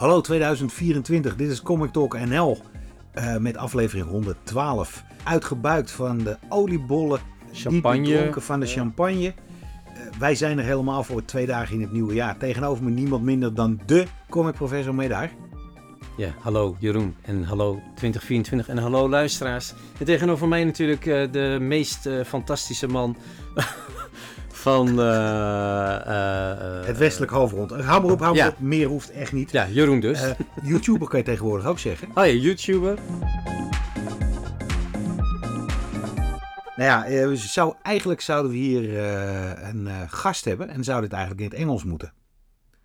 Hallo 2024, dit is Comic Talk NL uh, met aflevering 112. Uitgebuikt van de oliebollen, champagne, van de champagne. Uh, wij zijn er helemaal voor twee dagen in het nieuwe jaar. Tegenover me niemand minder dan de comic professor Medaar. Ja, hallo Jeroen en hallo 2024 en hallo luisteraars. En tegenover mij natuurlijk uh, de meest fantastische man van... Uh, het westelijk halfrond. Hou maar op, hou maar op. Meer hoeft echt niet. Ja, Jeroen dus. YouTuber kan je tegenwoordig ook zeggen. Oh ja, YouTuber. Nou ja, zou, eigenlijk zouden we hier een gast hebben en zouden het eigenlijk in het Engels moeten.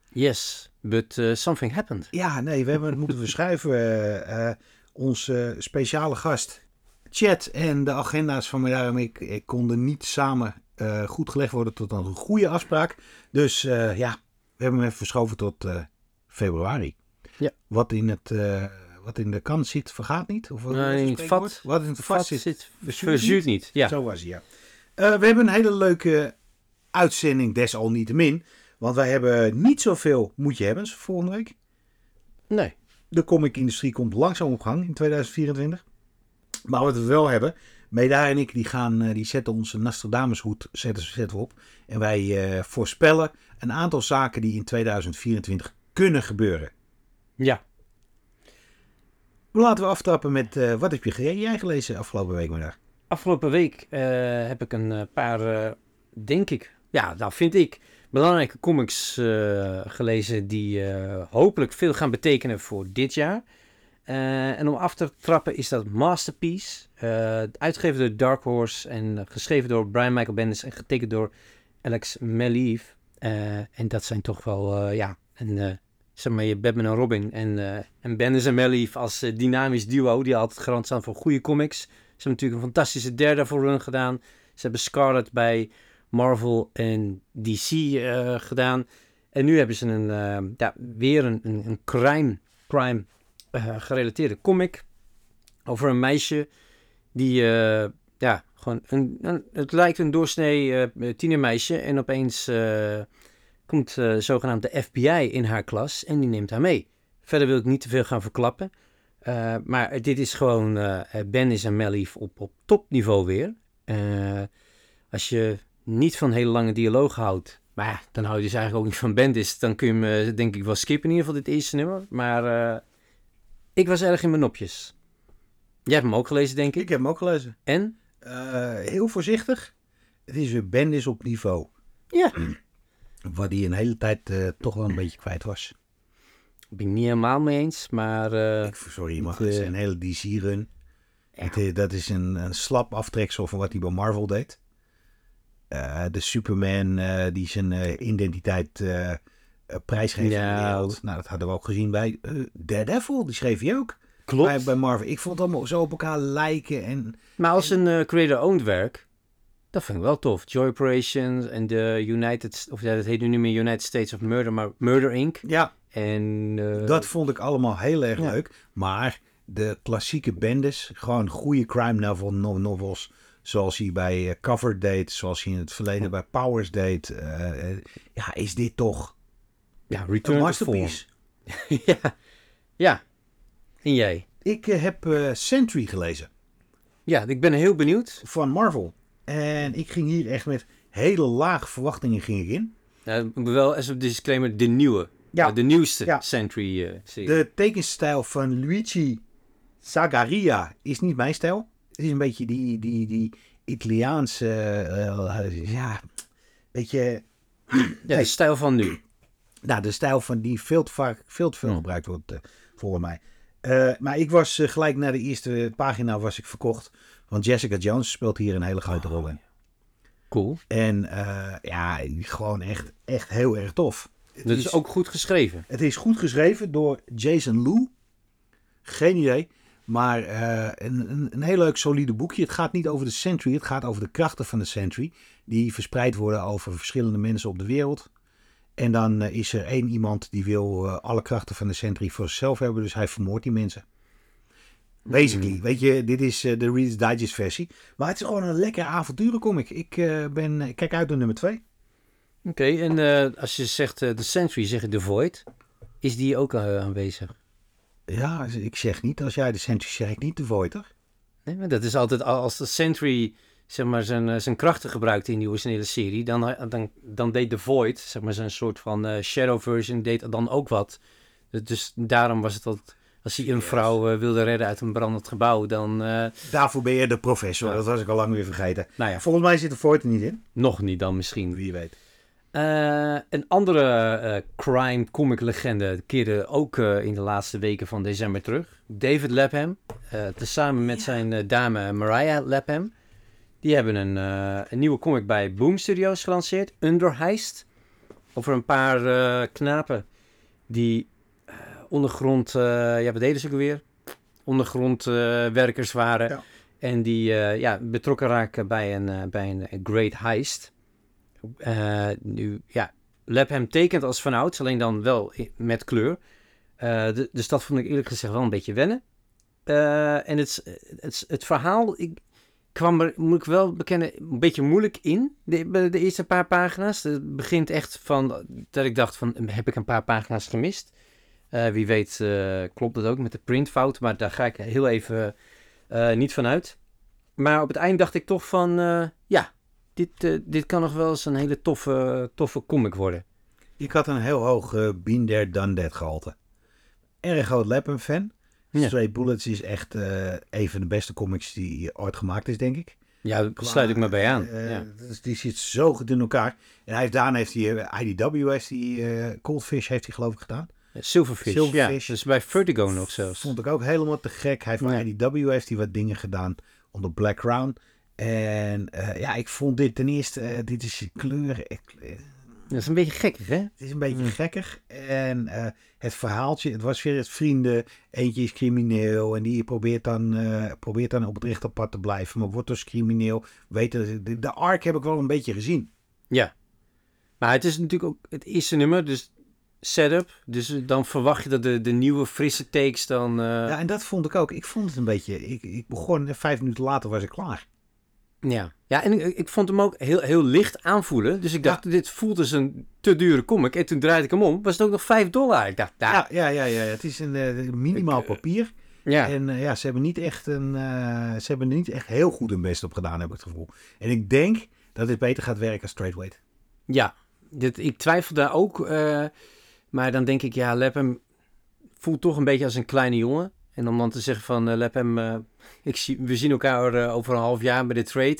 Yes, but something happened. Ja, nee, we hebben het moeten verschuiven. onze speciale gast, Chat en de agenda's van mij en ik, ik konden niet samen uh, goed gelegd worden tot een goede afspraak. Dus uh, ja, we hebben hem even verschoven tot uh, februari. Ja. Wat in, het, wat in de kan zit, vergaat niet? Of wat, nee, in het vat, wat in het vat, vat zit, zit verzuurt niet. Ja. Zo was hij, ja. we hebben een hele leuke uitzending, desalniettemin. Want wij hebben niet zoveel moet je hebben volgende week. Nee. De comic-industrie komt langzaam op gang in 2024. Maar wat we wel hebben, Meda en ik die gaan, eh, die zetten onze Nostradamus hoed zetten, zetten op. En wij uh, voorspellen een aantal zaken die in 2024 kunnen gebeuren. Ja. Laten we aftrappen met uh, wat heb je jij gelezen afgelopen week, Meda? Afgelopen week heb ik een paar, denk ik, ja, nou vind ik, belangrijke comics gelezen die hopelijk veel gaan betekenen voor dit jaar. En om af te trappen is dat Masterpiece. Uh, door Dark Horse en geschreven door Brian Michael Bendis en getekend door Alex Maleev. Uh, en dat zijn toch wel, ja, een, zeg maar Batman en Robin. En, en Bendis en Maleev als dynamisch duo, die altijd garant staan voor goede comics. Ze hebben natuurlijk een fantastische derde voor run gedaan. Ze hebben Scarlet bij Marvel en DC gedaan. En nu hebben ze een, ja, weer een, een, een crime, crime gerelateerde comic over een meisje die, uh, ja, gewoon, een, een, het lijkt een doorsnee uh, tienermeisje en opeens komt zogenaamd de FBI in haar klas en die neemt haar mee. Verder wil ik niet te veel gaan verklappen, maar dit is gewoon Bendis en Mellief op, op topniveau weer. als je niet van hele lange dialoog houdt, maar ja, dan hou je dus eigenlijk ook niet van Bendis. Dan kun je hem denk ik wel skippen in ieder geval dit eerste nummer. Maar ik was erg in mijn nopjes. Jij hebt hem ook gelezen, denk ik? Ik heb hem ook gelezen. En? Uh, heel voorzichtig. Het is weer Bendis op niveau. Ja. Wat hij een hele tijd uh, toch wel een beetje kwijt was. Ben ik niet helemaal mee eens, maar... Uh, ik, sorry, maar het is een hele DC-run. Ja. Dat is een, een slap aftreksel van wat hij bij Marvel deed. de Superman die zijn identiteit prijsgever ja. Nou, dat hadden we ook gezien bij Daredevil. Die schreef je ook. Klopt. Bij, bij Marvel. Ik vond het allemaal zo op elkaar lijken. En, maar als een uh, creator-owned werk, dat vind ik wel tof. Joy Operations en de United... Of ja, dat heet nu niet meer United States of Murder, maar Murder Inc. Ja. En... dat vond ik allemaal heel erg leuk. Maar de klassieke bendes, gewoon goede crime novel, novels... Zoals hij bij Cover deed, zoals hij in het verleden bij Powers deed. ja, is dit toch ja, Return masterpiece. ja. ja. En jij? Ik uh, heb uh, Sentry gelezen. Ja, ik ben heel benieuwd. Van Marvel. En ik ging hier echt met hele lage verwachtingen ging ik in. Ja, wel als een disclaimer, de nieuwe. Ja. Uh, de nieuwste ja. Sentry-serie. de tekenstijl van Luigi Zagaria is niet mijn stijl. Het is een beetje die, die, die Italiaanse, ja, beetje... Ja, de stijl van nu. Nou, de stijl van die veel te vaak, veel te veel gebruikt wordt, uh, volgens mij. Uh, maar ik was uh, gelijk na de eerste pagina was ik verkocht. Want Jessica Jones speelt hier een hele grote rol in. Cool. En ja, gewoon echt, echt heel erg tof. Het is, is, ook goed geschreven. Het is goed geschreven door Jason Lou. Geen idee. Maar een, een, een, heel leuk solide boekje. Het gaat niet over de Sentry. Het gaat over de krachten van de Sentry. Die verspreid worden over verschillende mensen op de wereld. En dan eh, is er één iemand die wil uh, alle krachten van de Sentry voor zichzelf hebben. Dus hij vermoordt die mensen. Basically, mm. weet je, dit is uh, de Reader's Digest versie. Maar het is gewoon een lekker avonturencomic. Ik, uh, ben, ik kijk uit naar nummer 2. Oké, okay, en als je zegt de Sentry, zeg je The Void. Is die ook eh, aanwezig? Ja, ik zeg niet, als jij de Sentry zeg ik niet de Void, toch? Nee, maar dat is altijd al- als de Sentry zeg maar, zijn, eh, zijn krachten gebruikte in die originele serie, dan, eh, dan, dan deed The Void, zeg maar, zijn soort van eh, shadow version, deed dan ook wat. Dus, dus daarom was het dat als hij een vrouw wilde redden uit een brandend gebouw, dan, eh, Daarvoor ben je de professor, Ja. dat was ik al lang weer vergeten. nou ja, Volgens mij zit de Void er niet in, nog niet dan misschien. wie weet. Eh, een andere eh, crime comic legende keerde ook eh, in de laatste weken van december terug. David Lapham, eh tezamen met zijn eh, dame Mariah Lapham. Die hebben een, eh, een nieuwe comic bij Boom Studios gelanceerd, Underheist. Over een paar eh, knapen die eh, ondergrond, ja wat deden ze ook weer? Ondergrondwerkers waren. Ja. En die ja, betrokken raken bij een, bij een great heist. Nu, ja, Lapham tekent als vanouds, alleen dan wel met kleur. De- dus dat vond ik eerlijk gezegd wel een beetje wennen. En het, het, het verhaal ik, kwam er, moet ik wel bekennen, een beetje moeilijk in. De, de eerste paar pagina's. Het begint echt van dat ik dacht van, heb ik een paar pagina's gemist? Eh, wie weet eh, klopt het ook met de printfout, maar daar ga ik heel even eh, niet van uit. Maar op het eind dacht ik toch van, ja, dit, dit kan nog wel eens een hele toffe, toffe comic worden. Ik had een heel hoog There, Done That gehalte. Erg groot Lapham fan. Ja. Straight Bullets is echt eh, een van de beste comics die ooit gemaakt is, denk ik. Ja, daar sluit ik me bij aan. Eh, ja. is- die zit zo goed in elkaar. En hij heeft, daarna heeft hij eh, IDW, heeft eh, Coldfish heeft hij geloof ik gedaan. Silverfish, Silverfish. ja. Dus bij Vertigo nog zelfs. Vond ik ook helemaal te gek. Hij heeft Ja. voor IDW heeft hij wat dingen gedaan onder Black Crown. En ja, ik vond dit ten eerste, dit is kleur, ik- eh, Dat is een beetje gekkig, hè? het is een beetje Mm. gekkig. En eh, het verhaaltje, het was weer het vrienden. Eentje is crimineel en die probeert dan, eh, probeert dan op het rechte pad te blijven. Maar wordt dus crimineel. Weet je, de, de arc heb ik wel een beetje gezien. Ja. Maar het is natuurlijk ook het eerste nummer, dus setup. Dus dan verwacht je dat de, de nieuwe frisse takes dan... eh, Ja, en dat vond ik ook. Ik vond het een beetje, ik, ik begon en vijf minuten later was ik klaar. Ja, ja en ik, ik vond hem ook heel, heel licht aanvoelen. Dus ik dacht, dit voelt als een te dure comic. En toen draaide ik hem om, was het ook nog 5 dollar. Ik dacht, nou, Ja, ja, ja, ja. Het is een eh, minimaal Ik, eh, papier. ja. En eh, ja, ze hebben niet echt een, ze hebben er niet echt heel goed hun best op gedaan, heb ik het gevoel. En ik denk dat dit beter gaat werken als straightweight. Ja, dit, ik twijfel daar ook. maar dan denk ik, ja, Lapham voelt toch een beetje als een kleine jongen. En om dan te zeggen van eh Lapham, eh, ik zie, we zien elkaar eh, over een half jaar bij de trade.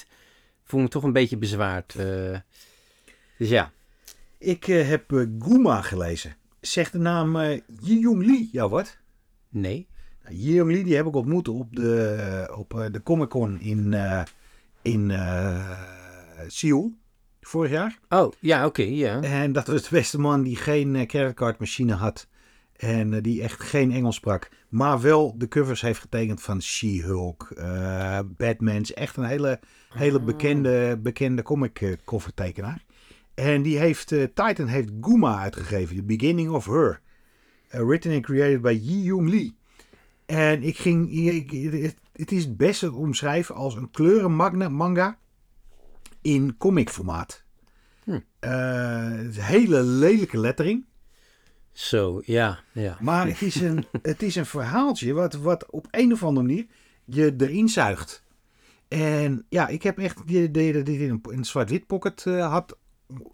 Voel me toch een beetje bezwaard. dus ja, Ik heb Guma gelezen. Zegt de naam eh Yi-Young Lee jou wat? nee. Nou, Yi-Young Lee die heb ik ontmoet op de, op, de Comic Con in, in Seoul vorig jaar. Oh, ja, oké, ja. En dat was de beste man die geen creditcardmachine had. En die echt geen Engels sprak. Maar wel de covers heeft getekend van She-Hulk, eh Batman. Is echt een hele, hele Ah. bekende, bekende comic eh, covertekenaar. En die heeft, eh, Titan heeft Guma uitgegeven. The Beginning of Her. Written and created by Yi Young Lee. En ik ging, ik- het, is het beste te omschrijven als een kleuren magna- manga in comic formaat. Hm. Hele lelijke lettering. Zo, ja, ja. Maar het is een, het is een verhaaltje wat, wat op een of andere manier je erin zuigt. En ja, ik heb echt dit in een, zwart-wit pocket eh, had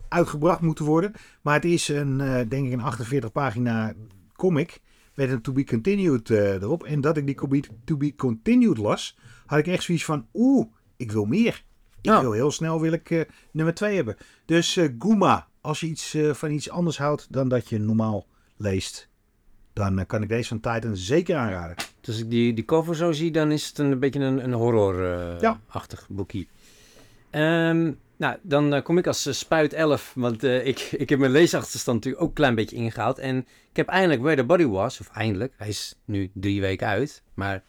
uitgebracht moeten worden. Maar het is een, eh, denk ik, een 48 pagina comic met een to be continued eh, erop. En dat ik die to be, continued las, had ik echt zoiets van, oeh, ik wil meer. Ik Oh. wil heel snel wil ik nummer 2 hebben. Dus Guma, als je iets, van iets anders houdt dan dat je normaal leest, dan eh, kan ik deze van Titan zeker aanraden. Dus als ik die, die cover zo zie, dan is het een, beetje een, een Ja. horror-achtig boekje. Ehm, nou, dan eh, kom ik als eh, spuit 11, want eh, ik, ik heb mijn leesachterstand natuurlijk ook een klein beetje ingehaald. En ik heb eindelijk Where the Body Was, of eindelijk, hij is nu drie weken uit, maar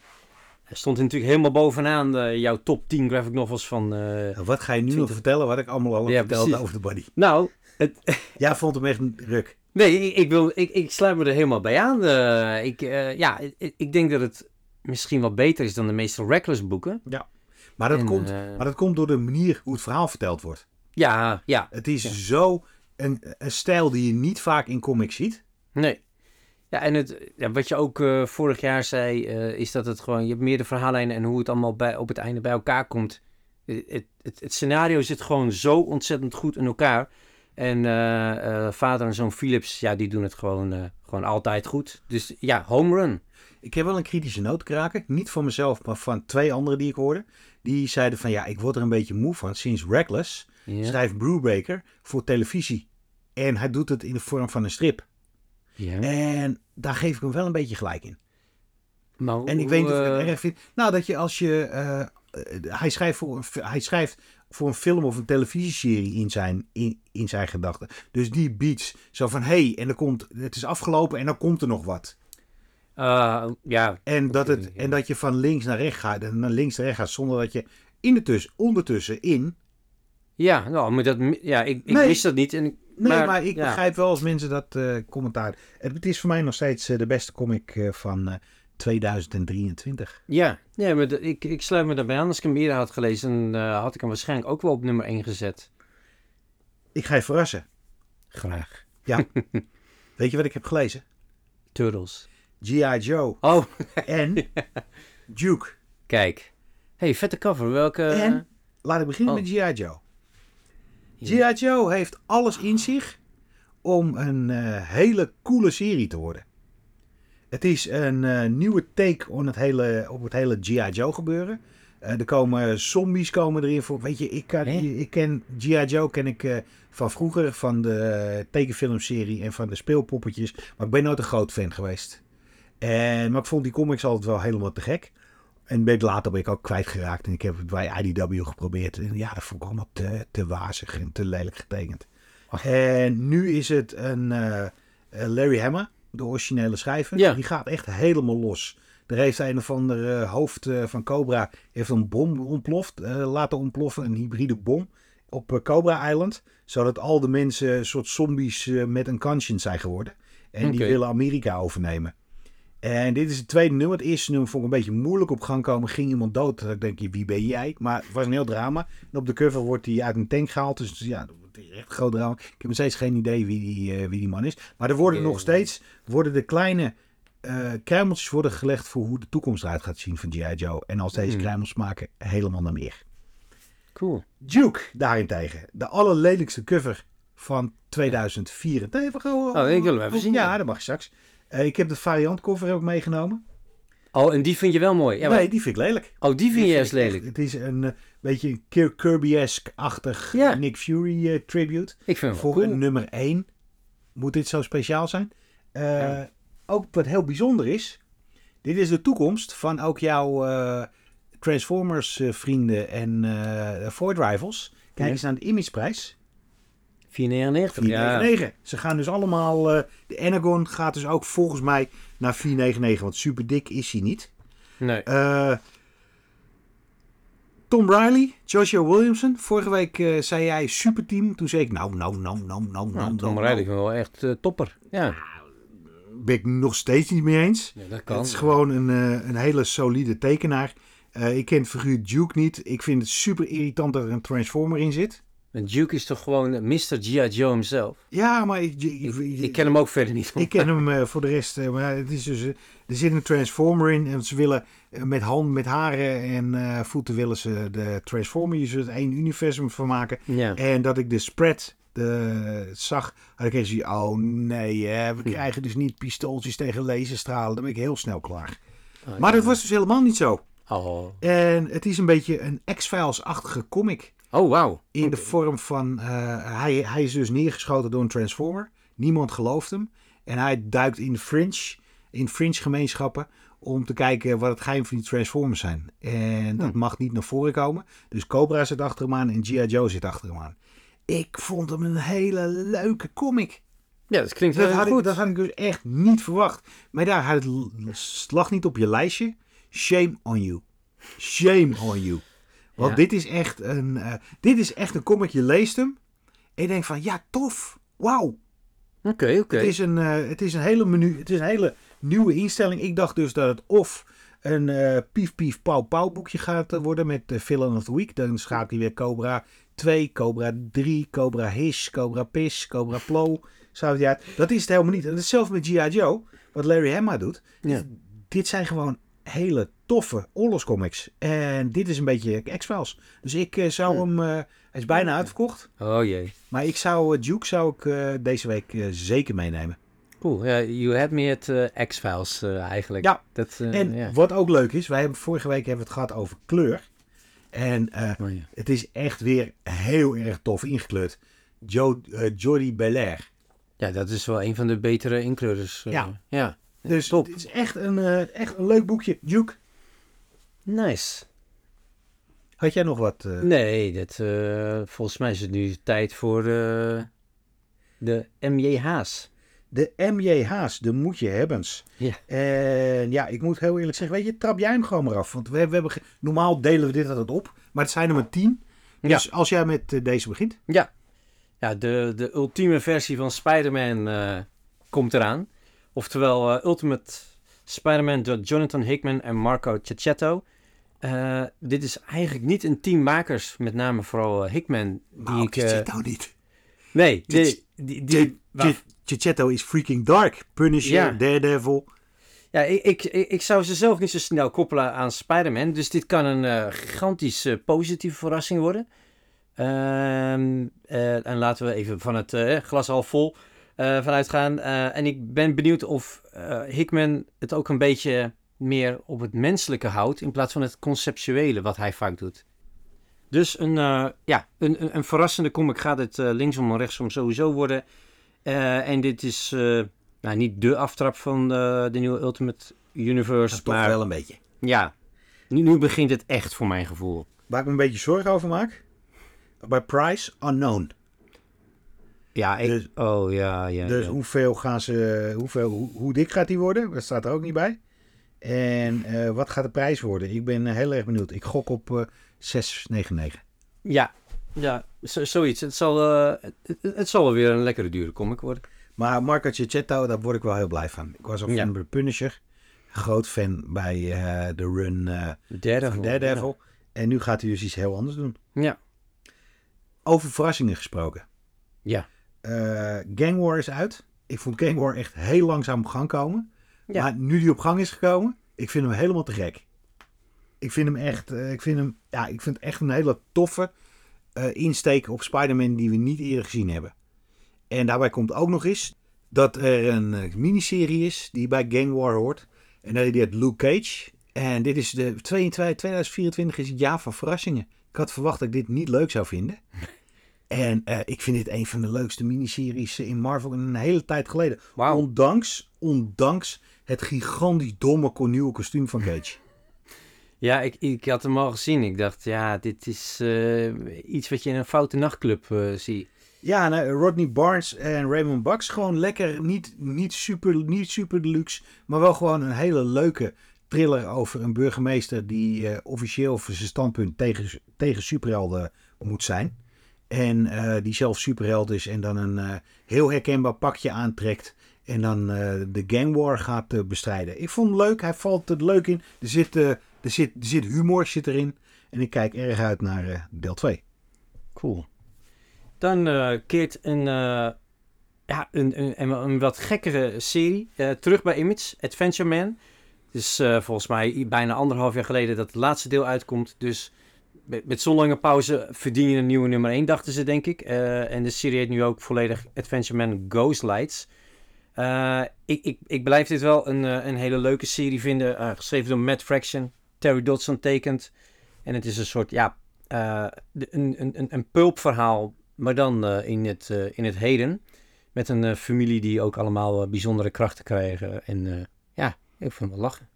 hij stond natuurlijk helemaal bovenaan eh, jouw top 10 graphic novels van... eh, Nou, wat ga je nu nog vertellen wat ik allemaal al heb Ja, verteld precies. over de body? Nou, het, Jij vond hem echt een ruk. Nee, ik, wil, ik, ik sluit me er helemaal bij aan. Eh, ik, eh, ja, ik, ik denk dat het misschien wel beter is dan de meeste Reckless boeken. Maar dat, En, komt, eh, maar dat komt door de manier hoe het verhaal verteld wordt. Ja, ja, Het is Ja. zo een, een stijl die je niet vaak in comics ziet. nee. Ja, en het, ja, wat je ook vorig jaar zei, is dat het gewoon, je hebt meerdere verhaallijnen en hoe het allemaal bij, op het einde bij elkaar komt. Het, het, het, het scenario zit gewoon zo ontzettend goed in elkaar. En eh, eh, vader en zoon Philips, ja, die doen het gewoon, eh, gewoon altijd goed. Dus ja, home run. Ik heb wel een kritische noot kraken. Niet van mezelf, maar van twee anderen die ik hoorde. Die zeiden van ja, ik word er een beetje moe van. Sinds Reckless schrijft Brubaker voor televisie. En hij doet het in de vorm van een strip. ja. En daar geef ik hem wel een beetje gelijk in. Maar En ik weet niet of ik het erg vind. Nou, dat je als je. Eh, hij, schrijft voor hij schrijft voor een film of een televisieserie in zijn, in, in zijn gedachten. Dus die beats zo van: hé, hey, en dan komt. Het is afgelopen en dan komt er nog wat. eh, ja, En dat, het, en dat je van links naar rechts gaat. En naar links naar rechts gaat zonder dat je in de tussen, ondertussen in. ja, nou, maar dat, ja, ik, ik Nee. wist dat niet. En, ik- Nee, maar, ik ja. begrijp wel als mensen dat eh, commentaar. Het, is voor mij nog steeds de beste comic van 2023. Ja, nee, maar ik, ik sluit me daarbij aan. Als ik hem eerder had gelezen, dan eh, had ik hem waarschijnlijk ook wel op nummer 1 gezet. Ik ga je verrassen. Graag. Weet je wat ik heb gelezen? Turtles. G.I. Joe Oh, en Duke. kijk. hey, vette cover. Welke... En? Laat ik beginnen Oh. met G.I. Joe. Ja. G.I. Joe heeft alles in zich om een eh, hele coole serie te worden. Het is een eh, nieuwe take on het hele, op het hele G.I. Joe gebeuren. Eh, er komen zombies komen erin voor. Weet je, ik, kan, ik ken G.I. Joe ken ik eh, van vroeger, van de tekenfilmserie en van de speelpoppetjes. Maar ik ben nooit een groot fan geweest. En, maar ik vond die comics altijd wel helemaal te gek. En ben ik later ben ik ook kwijtgeraakt. En ik heb het bij IDW geprobeerd. En ja, dat vond ik allemaal te, te wazig en te lelijk getekend. Ach. En nu is het een Larry Hammer, de originele schrijver. Ja. Die gaat echt helemaal los. Er heeft een of ander eh, hoofd eh, van Cobra heeft een bom ontploft, eh, laten ontploffen, een hybride bom op Cobra Island. Zodat al de mensen een soort zombies met een conscience zijn geworden. En die willen Amerika overnemen. En dit is het tweede nummer. Het eerste nummer vond ik een beetje moeilijk op gang komen. Ging iemand dood? Dan denk je, wie ben jij? Maar het was een heel drama. En op de cover wordt hij uit een tank gehaald. Dus ja, echt een groot drama. Ik heb nog steeds geen idee wie die, eh, wie die man is. Maar er worden nog steeds worden de kleine kruimeltjes worden gelegd voor hoe de toekomst eruit gaat zien van G.I. Joe. En als deze kruimels maken helemaal naar meer. Cool. Duke daarentegen. De allerlelijkste cover van 2004. Nee, we gaan- Oh, ik wil hem even zien. Ja, dat mag je straks. Eh, ik heb de variant cover ook meegenomen. Oh, en die vind je wel mooi. Ja, maar- nee, die vind ik lelijk. Oh, die vind je juist lelijk. Het is een beetje Kirby-esque-achtig Ja. Nick Fury eh, tribute. Ik vind Voor cool. een nummer 1 moet dit zo speciaal zijn. Eh, Ja. Ook wat heel bijzonder is. Dit is de toekomst van ook jouw eh, Transformers vrienden en eh Ford Rivals. Kijk Ja. eens naar de imageprijs. 4,99. Ja. 499. Ze gaan dus allemaal... de Energon gaat dus ook volgens mij naar 499. Want super dik is hij niet. Nee. Eh, Tom Riley, Joshua Williamson. Vorige week eh, zei jij superteam. Toen zei ik nou, nou, nou, nou, nou, nou, Nou, Tom nou, Riley vind ik wel echt eh, topper. Ja. Ben ik nog steeds niet mee eens. ja, dat kan. Het is gewoon een, eh, een hele solide tekenaar. Eh, ik ken het figuur Duke niet. Ik vind het super irritant dat er een Transformer in zit. Duke is toch gewoon Mr. G.I. Joe himself. Ja, maar ik, ik, Ik, ik ken hem ook verder niet. ik ken hem eh, voor de rest. eh, maar het is dus, eh, er zit een Transformer in. En ze willen met handen, met haren en voeten willen ze de Transformer. Je zult één universum van maken. Ja. En dat ik de spread de, zag, had ik eens oh nee, hè, we krijgen dus niet pistooltjes tegen laserstralen. Dan ben ik heel snel klaar. Oh, Maar ja. dat was dus helemaal niet zo. Oh, En het is een beetje een X-Files-achtige comic. Oh wauw. In de vorm van, eh, hij, hij is dus neergeschoten door een Transformer. Niemand gelooft hem. En hij duikt in fringe, in fringe gemeenschappen om te kijken wat het geheim van die Transformers zijn. En dat Hm. mag niet naar voren komen. Dus Cobra zit achter hem aan en G.I. Joe zit achter hem aan. Ik vond hem een hele leuke comic. Ja, dat klinkt Dat heel ik, goed. dat had ik dus echt niet verwacht. Maar daar had het slag niet op je lijstje. Shame on you. Shame on you. Want Ja. dit is echt een, eh, dit is echt een comic. Je leest hem en je denkt van ja, tof. Wauw. Oké, oké. Het, is een, eh, het is een hele menu. Het is een hele nieuwe instelling. Ik dacht dus dat het of een eh, pief pief pauw pauw boekje gaat worden met de Villain of the Week. Dan schakelt hij weer Cobra 2, Cobra 3, Cobra Hiss, Cobra Piss, Cobra Plo. Dat is het helemaal niet. En hetzelfde met G.I. Joe. wat Larry Hama doet. Ja. Dit zijn gewoon hele toffe oorlogscomics. En dit is een beetje X-Files. Dus ik eh, zou Ja. hem... eh, hij is bijna uitverkocht. Oh jee. Maar ik zou eh, Duke zou ik deze week zeker meenemen. Cool. Ja, you had me at eh, X-Files eigenlijk. Ja. Dat, En wat ook leuk is, wij hebben vorige week hebben we het gehad over kleur. En Oh, ja. het is echt weer heel erg tof ingekleurd. Jo Jody Belair. ja, dat is wel een van de betere inkleurders. Ja. ja. Dus Top. het is echt een, echt een leuk boekje. Duke, Nice. had jij nog wat? eh? Nee, dat, eh, volgens mij is het nu tijd voor eh, de MJH's. De MJH's, de moet je hebbens. Ja. En ja, ik moet heel eerlijk zeggen, weet je, trap jij hem gewoon maar af. Want we, we hebben, normaal delen we dit altijd op, maar het zijn er maar tien. Dus als jij met deze begint. Ja, ja de, de ultieme versie van Spider-Man komt eraan. Oftewel Ultimate Spider-Man door Jonathan Hickman en Marco Cicchetto. Eh, dit is eigenlijk niet een team makers, met name vooral eh, Hickman. Die Nou, ik, eh, Chichetto niet. nee, die, die, die, Ch- Chichetto is freaking dark. Punisher, Ja. Daredevil. Ja, ik, ik, ik zou ze zelf niet zo snel koppelen aan Spider-Man. Dus dit kan een eh gigantisch eh, positieve verrassing worden. Ehm, eh, en laten we even van het glas al vol vanuit gaan. En ik ben benieuwd of Hickman het ook een beetje meer op het menselijke houdt. In plaats van het conceptuele wat hij vaak doet. Dus een, eh, ja, een, een, een verrassende comic gaat het eh, linksom en rechtsom sowieso worden. Eh, en dit is nou, niet de aftrap van de nieuwe Ultimate Universe. Dat is toch maar wel een beetje. ja, nu, nu begint het echt voor mijn gevoel. Waar ik me een beetje zorgen over maak. Bij Price, unknown. Ja, ik, Dus- oh ja, ja. Dus ja. hoeveel gaan ze, hoeveel, hoe, hoe dik gaat die worden? Dat staat er ook niet bij. En eh, wat gaat de prijs worden? Ik ben eh, heel erg benieuwd. Ik gok op eh 6,99. ja, ja zo- zoiets. Het zal, eh, het, zal wel weer een lekkere dure comic worden. Maar Marco Cicchetto, daar word ik wel heel blij van. Ik was al Ja. van de Punisher. Groot fan bij eh, de run eh, Daredevil. Daredevil. En nu gaat hij dus iets heel anders doen. Ja. Over verrassingen gesproken. Ja. Eh, Gang War is uit. Ik vond Gang War echt heel langzaam op gang komen. Maar nu die op gang is gekomen, ik vind hem helemaal te gek. Ik vind hem echt, eh, ik vind hem, ja, ik vind echt een hele toffe eh, insteek op Spider-Man die we niet eerder gezien hebben. En daarbij komt ook nog eens dat er een eh, miniserie is die bij Gang War hoort. En dat heet Luke Cage. En dit is de 22 2024 is het jaar van verrassingen. Ik had verwacht dat ik dit niet leuk zou vinden. En eh, ik vind dit een van de leukste miniseries in Marvel in een hele tijd geleden. Ondanks, ondanks het gigantisch domme nieuwe kostuum van Cage. Ja, ik, ik had hem al gezien. Ik dacht, ja, dit is eh, iets wat je in een foute nachtclub eh ziet. Ja, nou, Rodney Barnes en Raymond Bucks. Gewoon lekker, niet, niet, super, niet super deluxe, maar wel gewoon een hele leuke thriller over een burgemeester die eh, officieel voor zijn standpunt tegen, tegen superhelden moet zijn. En eh, die zelf superheld is en dan een eh, heel herkenbaar pakje aantrekt. En dan eh, de gang war gaat bestrijden. Ik vond hem leuk. Hij valt er leuk in. Er zit, er zit, er zit humor zit erin. En ik kijk erg uit naar deel 2. Cool. Dan keert een, ja, een, een, een, wat gekkere serie terug bij Image, Adventure Man. Het is volgens mij bijna anderhalf jaar geleden dat het laatste deel uitkomt. Dus met, zo'n lange pauze verdien je een nieuwe nummer 1, dachten ze, denk ik. Eh, en de serie heet nu ook volledig Adventure Man Ghost Lights. Eh, ik, ik, ik blijf dit wel een, eh, een hele leuke serie vinden. geschreven door Matt Fraction, Terry Dodson tekent. En het is een soort, ja, een, een, een, pulpverhaal, maar dan in, het, in het heden. Met een familie die ook allemaal bijzondere krachten krijgen. En ja, ik het wel lachen.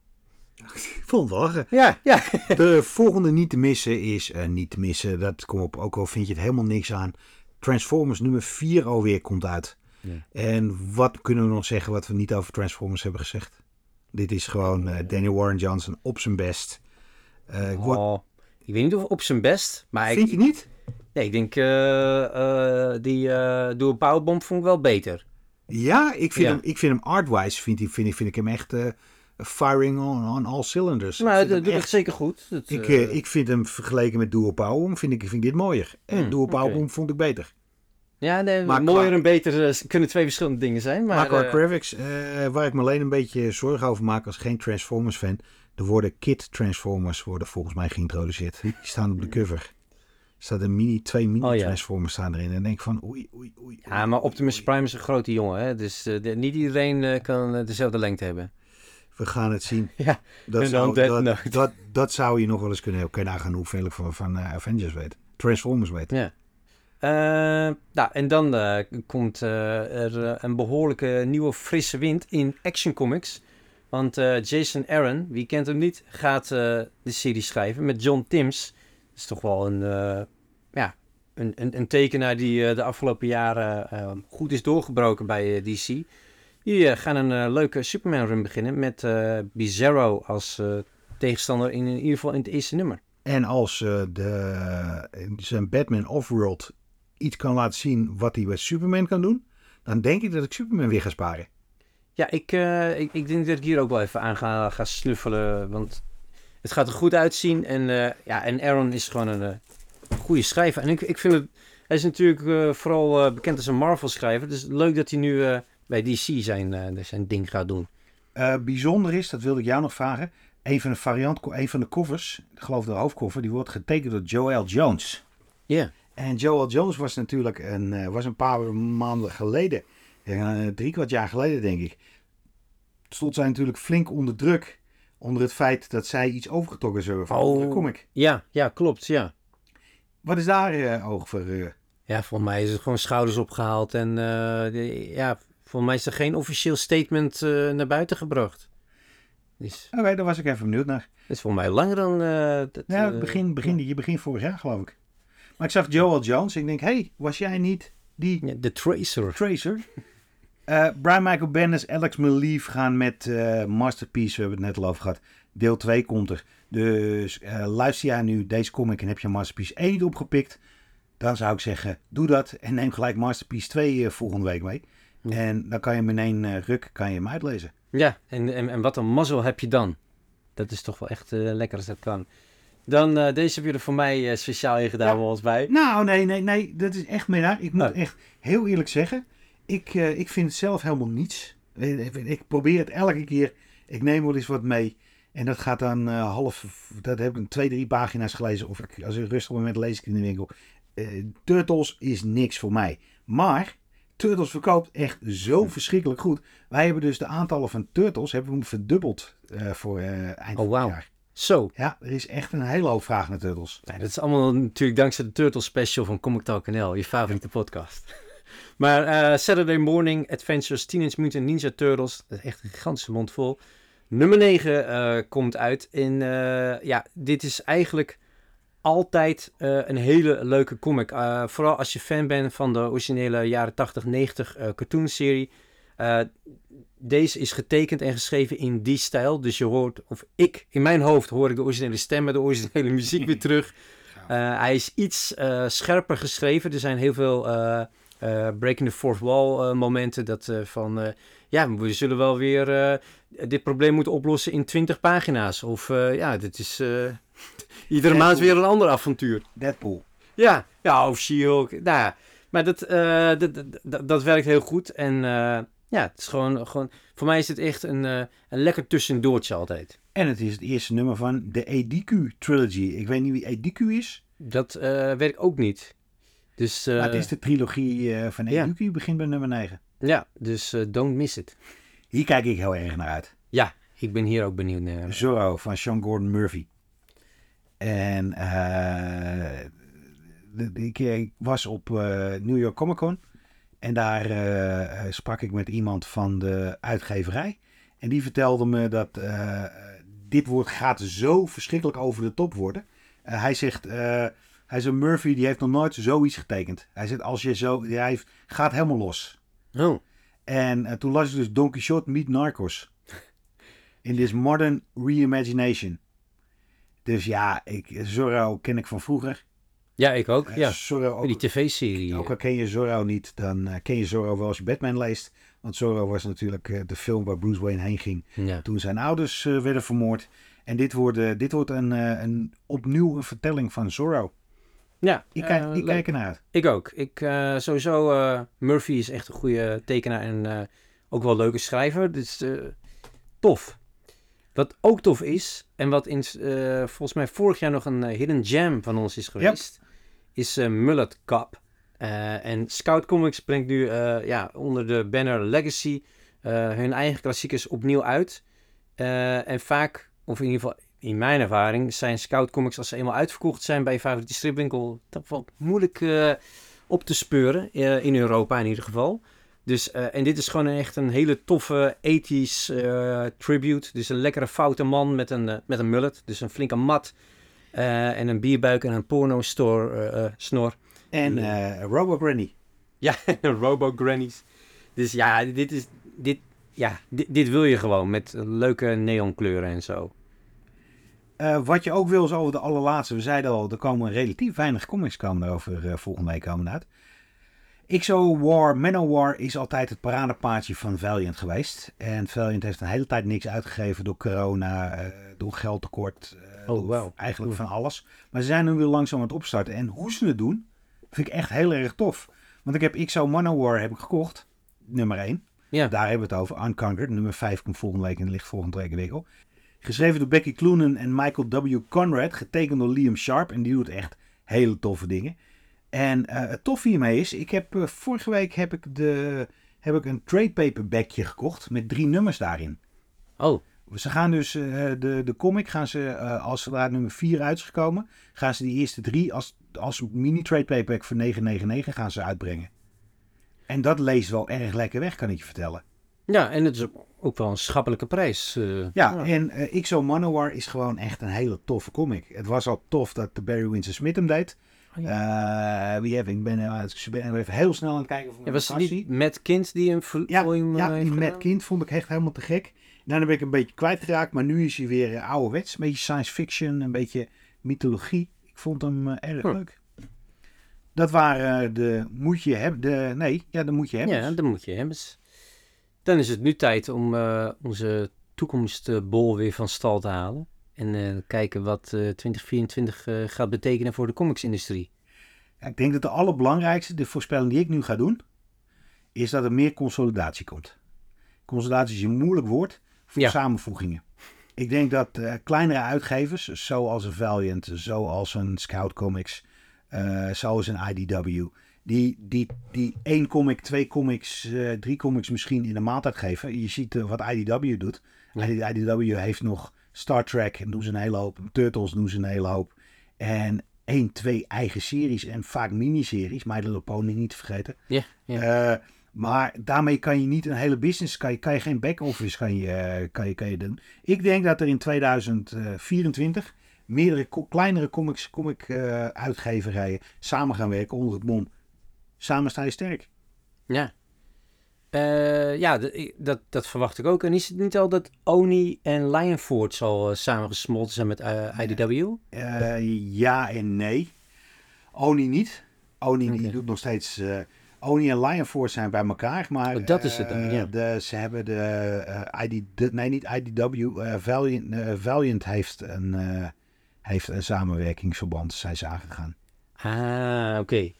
Ik vond wel lachen. Ja, ja. De volgende niet te missen is eh, niet te missen. Dat komt op, ook al vind je het helemaal niks aan. Transformers nummer 4 alweer komt uit. Ja. En wat kunnen we nog zeggen wat we niet over Transformers hebben gezegd? Dit is gewoon eh, Daniel Warren Johnson op zijn best. Eh, ik Oh, ik weet niet of op zijn best, maar ik, vind je niet? nee, ik denk eh, eh, die eh Doe een Powerbomb vond ik wel beter. Ja, ik vind, Ja. Hem, ik vind hem artwise vind, ik- vind, ik- vind ik hem echt eh, firing on, on all cylinders. Maar dat doet het echt- zeker goed. Dat, ik, eh, eh, ik vind hem vergeleken met Duo Powerbomb vind ik, vind ik dit mooier. En Hmm, Duo. Powerbomb vond ik beter. Ja, nee, Maar mooier qua- en beter eh, kunnen twee verschillende dingen zijn. Maar, Maar qua eh, graphics, eh, waar ik me alleen een beetje zorgen over maak als geen Transformers fan. Er worden kit Transformers worden volgens mij geïntroduceerd. Die staan op de cover. Er staat een mini, twee mini Oh ja. Staan erin. En dan denk ik van oei, oei, oei. ja, maar Optimus oei. Prime is een grote jongen, hè? dus eh, de- niet iedereen eh, kan eh, dezelfde lengte hebben. We gaan het zien. Ja, Dat, en zou, dat, dat, dat zou je nog wel eens kunnen hebben. Kun je nagaan hoeveel ik van, van eh, Avengers weet. Transformers weet. Ja. Eh, nou, en dan eh, komt er een behoorlijke nieuwe frisse wind in Action Comics. Want Jason Aaron, wie kent hem niet, gaat de serie schrijven met John Timms. Dat is toch wel een, ja, een, een, een tekenaar die de afgelopen jaren goed is doorgebroken bij DC. Die eh, gaan een eh, leuke Superman run beginnen met eh, Bizarro als tegenstander in, in ieder geval in het eerste nummer. En als de, zijn Batman Offworld iets kan laten zien wat hij bij Superman kan doen. Dan denk ik dat ik Superman weer ga sparen. Ja, ik, ik, ik denk dat ik hier ook wel even aan ga, ga snuffelen. Want het gaat er goed uitzien. En, ja, en Aaron is gewoon een goede schrijver. En ik, ik vind het... Hij is natuurlijk vooral bekend als een Marvel-schrijver. Dus leuk dat hij nu bij DC zijn, eh, zijn ding gaat doen. Eh, bijzonder is, dat wilde ik jou nog vragen. Een van de variant, een van de covers, ik geloof de hoofdcover, die wordt getekend door Joel Jones. Ja. En Joel Jones was natuurlijk een, eh, was een paar maanden geleden, drie kwart jaar geleden denk ik, stond zij natuurlijk flink onder druk. Onder het feit dat zij iets overgetrokken hebben van Oh. comic. Ja, ja, klopt, ja. Wat is daar eh oog voor? Ja, volgens mij is het gewoon schouders opgehaald. En de- ja, volgens mij is er geen officieel statement eh, naar buiten gebracht. Dus Oké, daar was ik even benieuwd naar. dat is volgens mij langer dan... eh, dat, Ja, eh, begin, begin, je begin vorig jaar geloof ik. Maar ik zag Joel Jones. Ik denk, hé, hey, was jij niet die ja, de Tracer. Tracer? Brian Michael Bendis, Alex Maleev gaan met Masterpiece, we hebben het net al over gehad. Deel 2 komt er. Dus eh, luister jij nu deze comic en heb je Masterpiece 1 niet opgepikt, dan zou ik zeggen, doe dat en neem gelijk Masterpiece 2 eh, volgende week mee. Ja. En dan kan je hem in één eh, ruk kan je hem uitlezen. Ja, en, en, en wat een mazzel heb je dan. Dat is toch wel echt eh, lekker als dat kan. Dan, eh, deze heb je er voor mij speciaal in gedaan, Ja. volgens mij. Nou, nee, nee, nee, dat is echt minnaar. Ik moet Oh. echt heel eerlijk zeggen, ik, ik vind het zelf helemaal niets. Ik, probeer het elke keer. Ik neem wel eens wat mee. En dat gaat dan half, dat heb ik twee, drie pagina's gelezen. Of ik, als ik rustig moment lees ik in de winkel. Turtles is niks voor mij. Maar Turtles verkoopt echt zo verschrikkelijk goed. Wij hebben dus de aantallen van Turtles hebben we verdubbeld eh, voor eh, eind Oh, van het jaar. Zo. Ja, er is echt een hele hoop vraag naar Turtles. Dat is allemaal natuurlijk dankzij de Turtle Special van Comic Talk NL, je favoriete podcast. maar eh, Saturday Morning Adventures Teenage Mutant Ninja Turtles, dat is echt een gigantische mond vol. Nummer 9 komt uit. En ja, dit is eigenlijk altijd eh, een hele leuke comic. Eh, vooral als je fan bent van de originele jaren 80, 90 eh cartoonserie. Eh, deze is getekend en geschreven in die stijl. Dus je hoort, of ik, in mijn hoofd hoor ik de originele stemmen, de originele muziek weer terug. Hij is iets scherper geschreven. Er zijn heel veel eh, breaking the fourth wall eh, momenten. Dat eh, van, ja, we zullen wel weer dit probleem moeten oplossen in 20 pagina's. Of ja, dit is iedere maand weer een ander avontuur. Deadpool. Ja, ja of She-Hulk. Nou, ja. maar dat, dat, dat, dat, werkt heel goed. En ja, het is gewoon, gewoon, voor mij is het echt een, een lekker tussendoortje altijd. En het is het eerste nummer van de Ediku Trilogy. Ik weet niet wie Ediku is. Dat eh, werkt ook niet. Dus, eh, maar het is de trilogie eh, van ja. Ediku, begint bij nummer 9. ja, dus eh, don't miss it. Hier kijk ik heel erg naar uit. Ja, ik ben hier ook benieuwd naar. Zorro van Sean Gordon Murphy. En ik, ik was op New York Comic Con. En daar sprak ik met iemand van de uitgeverij. En die vertelde me dat dit woord gaat zo verschrikkelijk over de top worden. Hij zegt, hij zegt, Murphy die heeft nog nooit zoiets getekend. Hij zegt, als je zo, hij heeft- gaat helemaal los. Oh, En eh, toen las ik dus Don Quixote meet Narcos. In this modern reimagination. Dus ja, ik, Zorro ken ik van vroeger. ja, ik ook. Eh, Ja, Zorro ook, die tv-serie. ook al ken je Zorro niet, dan eh, ken je Zorro wel als je Batman leest. Want Zorro was natuurlijk eh, de film waar Bruce Wayne heen ging Ja. toen zijn ouders eh, werden vermoord. En dit wordt, eh, dit wordt een, eh, een, opnieuw een vertelling van Zorro. Ja, Ik, kijk, eh, ik leuk. kijk ernaar uit. Ik ook. Ik, eh, sowieso, eh, Murphy is echt een goede tekenaar en ook wel een leuke schrijver. Dus tof. Wat ook tof is, en wat in, volgens mij vorig jaar nog een hidden gem van ons is geweest, is Mullet Cup. En Scout Comics brengt nu ja, onder de banner Legacy hun eigen klassiekers opnieuw uit. En vaak, of in ieder geval in mijn ervaring, zijn Scout Comics als ze eenmaal uitverkocht zijn bij je favoriete stripwinkel, toch wel moeilijk eh, op te speuren. eh, in Europa in ieder geval. Dus, eh, en dit is gewoon echt een hele toffe 80s eh, tribute. Dus een lekkere foute man met een, met een mullet. Dus een flinke mat. en een bierbuik en een porno-store eh, eh, snor. En Robo Granny. Ja, Robo Grannies. Dus ja, dit is. Dit, ja, dit, dit wil je gewoon met leuke neonkleuren en zo. Eh, wat je ook wil is over de allerlaatste. We zeiden al, er komen relatief weinig comics komen er over eh, volgende week komen uit. XO War, Manowar is altijd het paradepaardje van Valiant geweest. En Valiant heeft een hele tijd niks uitgegeven door corona, eh, door geldtekort. Oh, wauw. Eigenlijk van alles. Maar ze zijn nu weer langzaam aan het opstarten. En hoe ze het doen, vind ik echt heel erg tof. Want ik heb XO Manowar heb ik gekocht. Nummer 1. Ja. Daar hebben we het over. Unconquered. Nummer 5 komt volgende week en ligt volgende week in de winkel. Geschreven door Becky Cloonan en Michael W. Conrad. Getekend door Liam Sharp. En die doet echt hele toffe dingen. En eh, het toffe hiermee is, ik heb eh, vorige week heb ik, de, heb ik een trade paperbackje gekocht met drie nummers daarin. Oh, Ze gaan dus eh, de, de comic, gaan ze, als zodra nummer 4 uit is gekomen, gaan ze die eerste drie als, als mini trade paperback voor 9,99 gaan ze uitbrengen. En dat leest wel erg lekker weg, kan ik je vertellen. Ja, en het is ook- wel een schappelijke prijs. eh. Ja, en eh XO Manowar is gewoon echt een hele toffe comic. Het was al tof dat de Barry Windsor Smith hem deed. Oh, Eh, wie heb ik? Ben, ik ben even heel snel aan het kijken of Ja, hem was het niet kind die een vo- Ja, volume ja die? Kind vond ik echt helemaal te gek. Daarna ben ik een beetje kwijtgeraakt, maar nu is hij weer eh, ouderwets. Een beetje science fiction, een beetje mythologie. Ik vond hem erg Hm. leuk. Dat waren eh, de moet je hebben. De, nee, ja, de moet je hebben. Ja, dat moet je hebben. Dan is het nu tijd om eh, onze toekomstbol weer van stal te halen. En eh, kijken wat eh, 2024 eh, gaat betekenen voor de comicsindustrie. Ja, ik denk dat de allerbelangrijkste, de voorspelling die ik nu ga doen, is dat er meer consolidatie komt. Consolidatie is een moeilijk woord voor Ja. samenvoegingen. Ik denk dat kleinere uitgevers, zoals een Valiant, zoals een Scout Comics, zoals een IDW, die, die, die één comic, twee comics, eh, drie comics misschien in de maand uitgeven. Je ziet eh, wat IDW doet. Ja. IDW heeft nog Star Trek, en doen ze een hele hoop. Turtles doen ze een hele hoop. En één, twee eigen series en vaak miniseries. My Little Pony niet te vergeten. Ja, ja. Eh, maar daarmee kan je niet een hele business, kan je, kan je geen back-office kan je, kan je, kan je doen. Ik denk dat er in 2024 meerdere kleinere comics, comic uitgeverijen samen gaan werken onder het mom. Samen sta je sterk. ja. Eh, ja, dat, dat verwacht ik ook. En is het niet al dat Oni en Lionford al uh, samengesmolten zijn met eh, IDW? Eh, ja en nee. Oni niet. Oni Oké. doet nog steeds. eh Oni en Lionforce zijn bij elkaar, maar Oh, dat is het dan, eh, ja. de, ze hebben de, eh, ID, de- nee niet IDW, eh, Valiant, eh, Valiant heeft een, eh, heeft een samenwerkingsverband, zijn ze aangegaan. Ah, oké.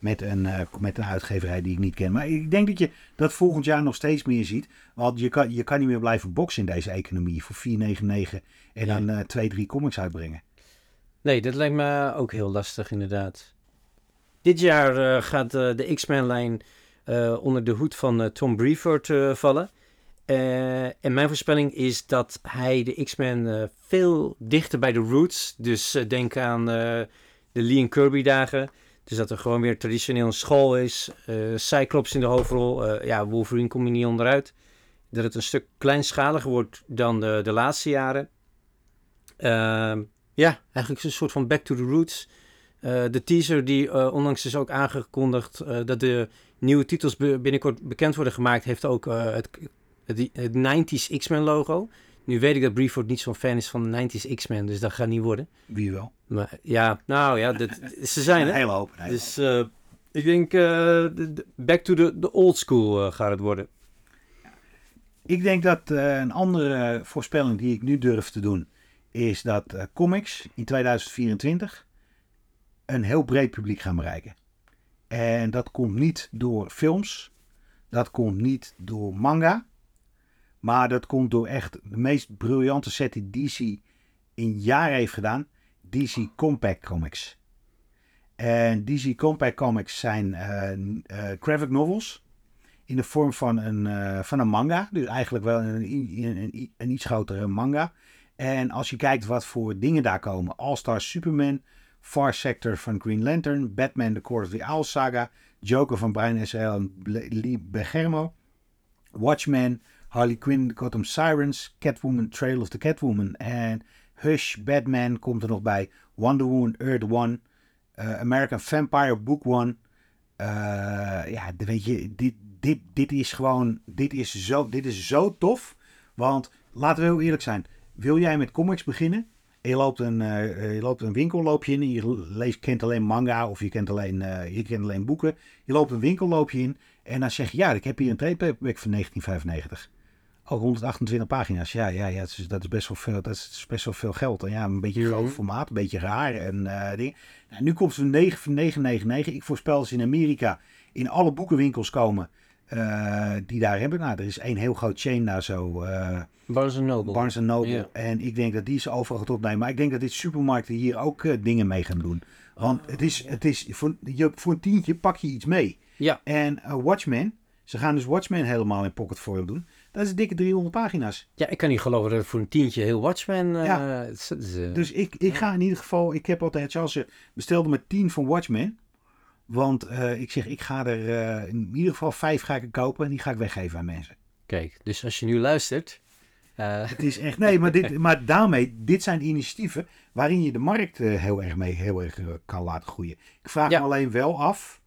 Met een, eh, met een uitgeverij die ik niet ken. Maar ik denk dat je dat volgend jaar nog steeds meer ziet. Want je kan, je kan niet meer blijven boksen in deze economie voor 4,99 en dan eh, twee, drie comics uitbrengen. Nee, dat lijkt me ook heel lastig inderdaad. Dit jaar eh, gaat de X-Men-lijn onder de hoed van Tom Brevoort vallen. En mijn voorspelling is dat hij de X-Men veel dichter bij de roots, dus denk aan de Lee en Kirby dagen. Dus dat er gewoon weer traditioneel een school is, eh, Cyclops in de hoofdrol, eh, ja, Wolverine komt er niet onderuit. Dat het een stuk kleinschaliger wordt dan de, de laatste jaren. Ehm, ja, eigenlijk een soort van back to the roots. Eh, de teaser die onlangs is ook aangekondigd dat de nieuwe titels binnenkort bekend worden gemaakt, heeft ook het, het, het 90s X-Men logo. Nu weet ik dat Brevoort niet zo'n fan is van de 90s X-Men, dus dat gaat niet worden. Wie wel? Maar ja, nou ja, dat, ze zijn Een er. hele hoop. een hele Dus eh, ik denk eh, back to the, the old school eh, gaat het worden. Ik denk dat een andere voorspelling die ik nu durf te doen is dat comics in 2024 een heel breed publiek gaan bereiken. En dat komt niet door films. Dat komt niet door manga. Maar dat komt door echt de meest briljante set die DC in jaren heeft gedaan. DC Compact Comics. En DC Compact Comics zijn eh, eh, graphic novels. In de vorm van een, eh, van een manga. Dus eigenlijk wel een, een, een, een iets grotere manga. En als je kijkt wat voor dingen daar komen. All-Star Superman. Far Sector van Green Lantern. Batman The Court of the Owl Saga. Joker van Brian S. L. en Lee Bergermo. Watchmen. Harley Quinn, Gotham Sirens. Catwoman, Trail of the Catwoman. En Hush, Batman komt er nog bij. Wonder Woman, Earth One. Uh, American Vampire, Book One. Uh, ja, weet je, dit, dit, dit is gewoon, dit is, zo, dit is zo tof. Want, laten we heel eerlijk zijn. Wil jij met comics beginnen? Je loopt een, uh, je loopt een winkelloopje in. Je leest, kent alleen manga of je kent alleen, je kent alleen boeken. Je loopt een winkelloopje in. En dan zeg je, ja, ik heb hier een trade paperback van 1995. Oh, 128 pagina's. Ja, ja, ja dat, is, dat, is best wel veel, dat is best wel veel geld. En ja, een beetje groot formaat, een beetje raar en uh, dingen. Nou, nu komt ze 9 van 999. Ik voorspel dat ze in Amerika in alle boekenwinkels komen uh, die daar hebben. Nou, er is één heel groot chain daar zo. Uh, Barnes Noble. Barnes Noble. En ik denk dat die ze overal gaat opnemen. Maar ik denk dat dit supermarkten hier ook dingen mee gaan doen. Want het is, het is voor, je, voor een tientje pak je iets mee. Ja. En Watchmen, ze gaan dus Watchmen helemaal in pocket foil doen. Dat is dikke 300 pagina's. Ja, ik kan niet geloven dat het voor een tientje heel Watchmen... Uh, ja. is, uh, dus ik, ik ga in ieder geval... Ik heb altijd... Charles bestelde me 10 van Watchmen. Want uh, ik zeg, ik ga er in ieder geval 5 ga ik kopen. En die ga ik weggeven aan mensen. Kijk, dus als je nu luistert... Het is echt... Nee, maar, dit, maar daarmee... Dit zijn de waarin je de markt heel erg mee heel erg kan laten groeien. Ik vraag ja. me alleen wel af...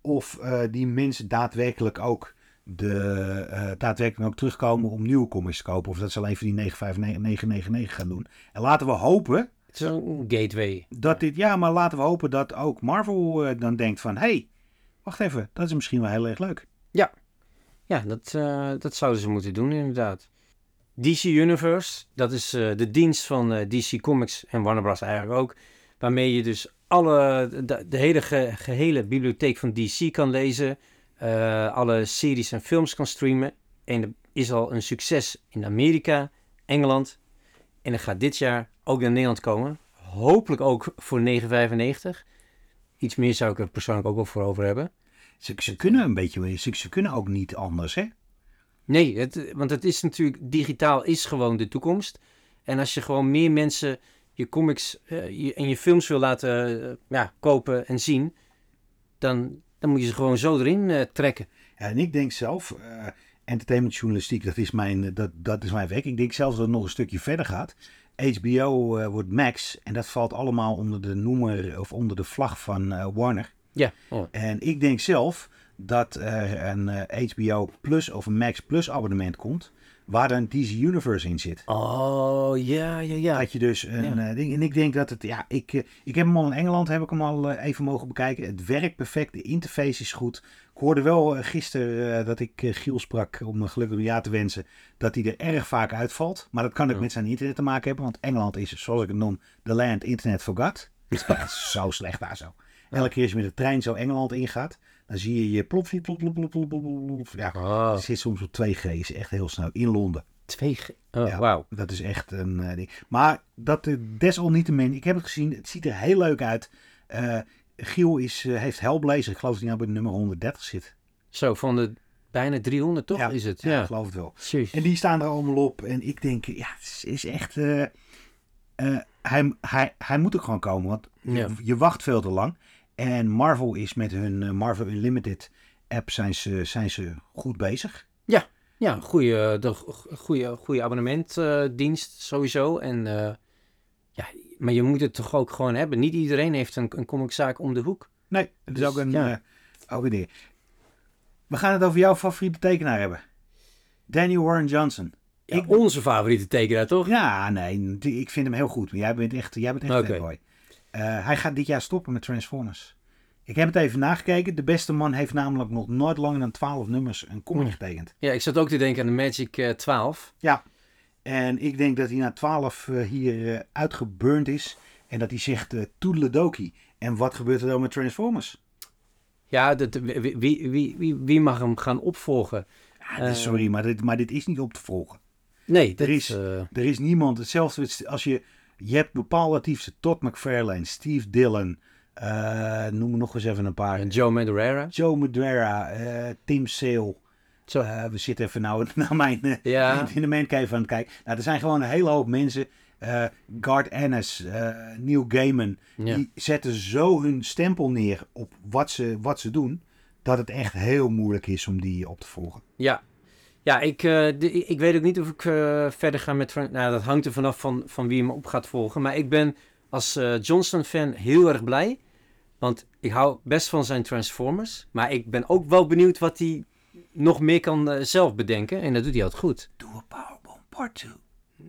Of die mensen daadwerkelijk ook de, uh, daadwerkelijk ook terugkomen om nieuwe comics te kopen. Of dat ze alleen voor die 999 gaan doen. En laten we hopen... Het is een gateway. Dat dit, ja, maar laten we hopen dat ook Marvel uh, dan denkt van... hey, wacht even, dat is misschien wel heel erg leuk. Ja, ja dat, uh, dat zouden ze moeten doen inderdaad. DC Universe, dat is de dienst van DC Comics en Warner Bros. eigenlijk ook. Waarmee je dus alle, de, de hele ge, gehele bibliotheek van DC kan lezen... Uh, alle series en films kan streamen. En er is al een succes in Amerika, Engeland. En er gaat dit jaar ook naar Nederland komen. Hopelijk ook voor 9,95. Iets meer zou ik er persoonlijk ook wel voor over hebben. Ze, ze kunnen een beetje, ze, ze kunnen ook niet anders, hè? Nee, het, want het is natuurlijk, digitaal is gewoon de toekomst. En als je gewoon meer mensen je comics uh, je, en je films wil laten uh, ja, kopen en zien, dan, dan moet je ze gewoon zo erin uh, trekken. Ja, en ik denk zelf, uh, entertainmentjournalistiek, dat is, mijn, dat, dat is mijn werk. Ik denk zelfs dat het nog een stukje verder gaat. HBO uh, wordt Max en dat valt allemaal onder de noemer of onder de vlag van Warner. Ja. Oh. En ik denk zelf dat er een HBO Plus of een Max Plus abonnement komt waar dan DC Universe in zit. Oh, ja, ja, ja. Dat je dus een ja. uh, ding. En ik denk dat het, ja, ik, uh, ik heb hem al in Engeland, heb ik hem al uh, even mogen bekijken. Het werkt perfect, de interface is goed. Ik hoorde wel gisteren dat ik Giel sprak, om een gelukkig ja te wensen, dat hij er erg vaak uitvalt. Maar dat kan ook ja. met zijn internet te maken hebben, want Engeland is, zoals ik het noem, the land internet forgot. Dat is zo slecht daar zo. Elke keer als je met de trein zo Engeland ingaat, dan zie je je plop, plop, plop, plop, plop, plop. Ja, het zit soms op 2G, is echt heel snel in Londen. 2G? Oh, ja, wauw. Dat is echt een uh, ding. Maar dat uh, desalniettemin, ik heb het gezien, het ziet er heel leuk uit. Uh, Giel is, heeft Hellblazer, ik geloof dat hij nou bij nummer 130 zit. Zo, van de bijna 300 toch ja, is het? Ja, Ja, ik geloof het wel. Jeez. En die staan er allemaal op. En ik denk, ja, het is echt... hij, hij, hij moet ook gewoon komen, want je wacht veel te lang. En Marvel is met hun uh, Marvel Unlimited app zijn ze, zijn ze goed bezig. Ja, goede, de goede, goede abonnementdienst sowieso. En, ja, maar je moet het toch ook gewoon hebben. Niet iedereen heeft een, een comiczaak om de hoek. Nee, het is Dus, ook een, ja. ja. We gaan het over jouw favoriete tekenaar hebben. Danny Warren Johnson. Ja, Ik- onze favoriete tekenaar, toch? Ja, nee, ik vind hem heel goed. Maar jij bent echt, jij bent echt Oké. Eh, hij gaat dit jaar stoppen met Transformers. Ik heb het even nagekeken. De beste man heeft namelijk nog nooit langer dan 12 nummers een comic getekend. Ja, ik zat ook te denken aan de Magic eh, 12. En ik denk dat hij na 12 eh, hier uitgeburnt is. En dat hij zegt uh, toedeledokie. En wat gebeurt er dan met Transformers? Ja, dat, wie, wie, wie, wie, mag hem gaan opvolgen? Ja, dit- sorry, maar dit, maar dit is niet op te volgen. Nee, dat Er is- Er is niemand, hetzelfde als je, je hebt bepaalde Todd McFarlane, Steve Dillon, eh, noem er nog eens even een paar. Joe Madureira. Joe Madureira, eh, Tim Sale. Zo. Eh, we zitten even nou naar mijn Ja. in de mancave aan het kijken. Nou, er zijn gewoon een hele hoop mensen. Garth Ennis, Neil Gaiman. Ja. Die zetten zo hun stempel neer op wat ze, wat ze doen. Dat het echt heel moeilijk is om die op te volgen. Ja, ja ik, eh, de- ik weet ook niet of ik eh, verder ga met... Nou, dat hangt er vanaf van, van wie hem op gaat volgen. Maar ik ben als eh, Johnston-fan heel erg blij. Want ik hou best van zijn Transformers. Maar ik ben ook wel benieuwd wat hij nog meer kan zelf bedenken. En dat doet hij altijd goed. Doe een Powerbomb part 2.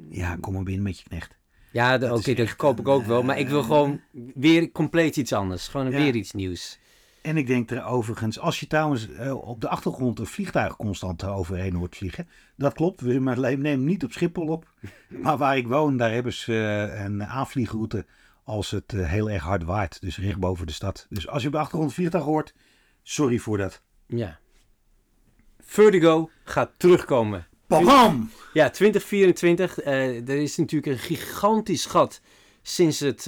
Ja, kom maar binnen met je knecht. Ja, Dat oké, dat koop ik ook wel. Maar ik wil gewoon weer compleet iets anders. Gewoon Ja. weer iets nieuws. En ik denk er overigens, als je trouwens eh, op de achtergrond een vliegtuig constant overheen hoort vliegen. Dat klopt, we maar nemen hem niet op Schiphol op. Maar waar ik woon, daar hebben ze eh, een aanvliegroute als het eh, heel erg hard waait. Dus recht boven de stad. Dus als je op de achtergrond een vliegtuig hoort, sorry voor dat. Ja. Vertigo gaat terugkomen. Bam! Ja, 2024. eh, er is natuurlijk een gigantisch gat sinds het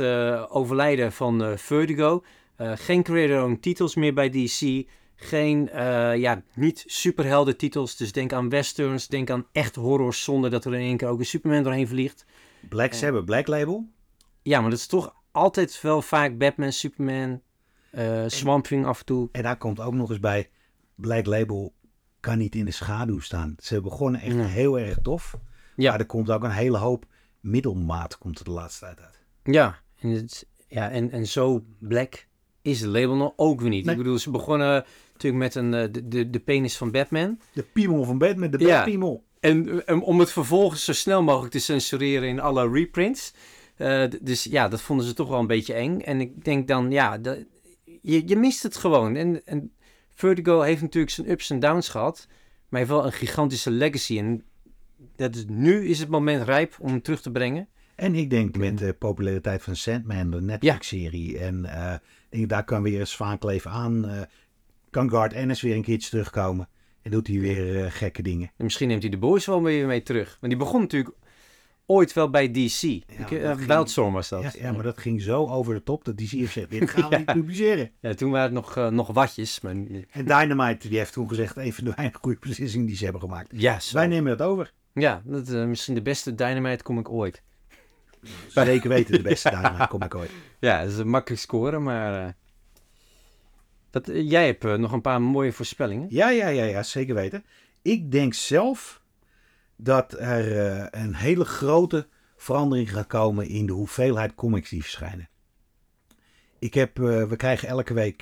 overlijden van Vertigo. Eh, geen creator-owned titels meer bij DC. Geen, eh, ja, niet superhelden titels. Dus denk aan westerns, denk aan echt horrors zonder dat er in één keer ook een Superman doorheen vliegt. Black Sabbath, Black Label. Ja, maar dat is toch altijd wel vaak Batman, Superman, eh Swamp Thing af en toe. En daar komt ook nog eens bij, Black Label kan niet in de schaduw staan. Ze begonnen echt Ja. heel erg tof. Ja. Maar er komt ook een hele hoop middelmaat komt er de laatste tijd uit. Ja, en, het, ja, en, en zo black is het label nog ook weer niet. Nee. Ik bedoel, ze begonnen natuurlijk met een, eh, de, de, de penis van Batman. De piemel van Batman, de Ja. En eh, om het vervolgens zo snel mogelijk te censureren in alle reprints. Eh, dus ja, dat vonden ze toch wel een beetje eng. En ik denk dan, ja, dat, je, je mist het gewoon. En, en Vertigo heeft natuurlijk zijn ups en downs gehad. Maar heeft wel een gigantische legacy. En dat is, nu is het moment rijp om hem terug te brengen. En ik denk met de populariteit van Sandman, de Netflix-serie. En eh, denk, daar kan weer een zwaankleef aan. eh, kan Guard Ennis weer een keertje terugkomen. En doet hij weer eh, gekke dingen. En misschien neemt hij de boys wel weer mee terug. Want die begon natuurlijk ooit wel bij DC. Wildstorm was dat. Ja, ja, maar dat ging zo over de top dat die zie heeft gezegd, dit gaan we niet publiceren. Ja, toen waren het nog, nog watjes. Maar, En Dynamite die heeft toen gezegd, een van de goede beslissingen die ze hebben gemaakt. ja, zo. Wij nemen dat over. ja dat, eh, misschien de beste Dynamite kom ik ooit. Zeker weten de beste Dynamite kom ik ooit. Ja, dat is een makkelijk scoren, maar... eh, dat, eh, jij hebt eh, nog een paar mooie voorspellingen. Ja, ja, ja, ja, zeker weten. Ik denk zelf dat er een hele grote verandering gaat komen in de hoeveelheid comics die verschijnen. Ik heb, we krijgen elke week,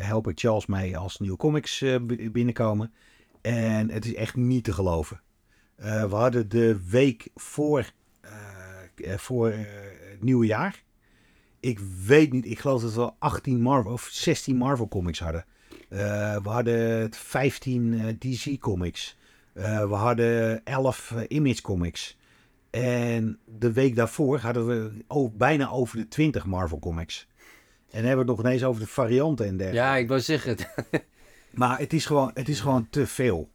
help ik Charles mee als nieuwe comics binnenkomen. En het is echt niet te geloven. We hadden de week voor, voor eh, het nieuwe jaar. Ik weet niet, ik geloof dat we wel 18 Marvel of 16 Marvel comics hadden. Eh, we hadden 15 eh, DC comics. Eh, we hadden 11 eh, Image comics. En de week daarvoor hadden we bijna over de 20 Marvel comics. En dan hebben we het nog ineens over de varianten en dergelijke. Ja, ik wou zeggen. Maar het is gewoon, het is gewoon te veel.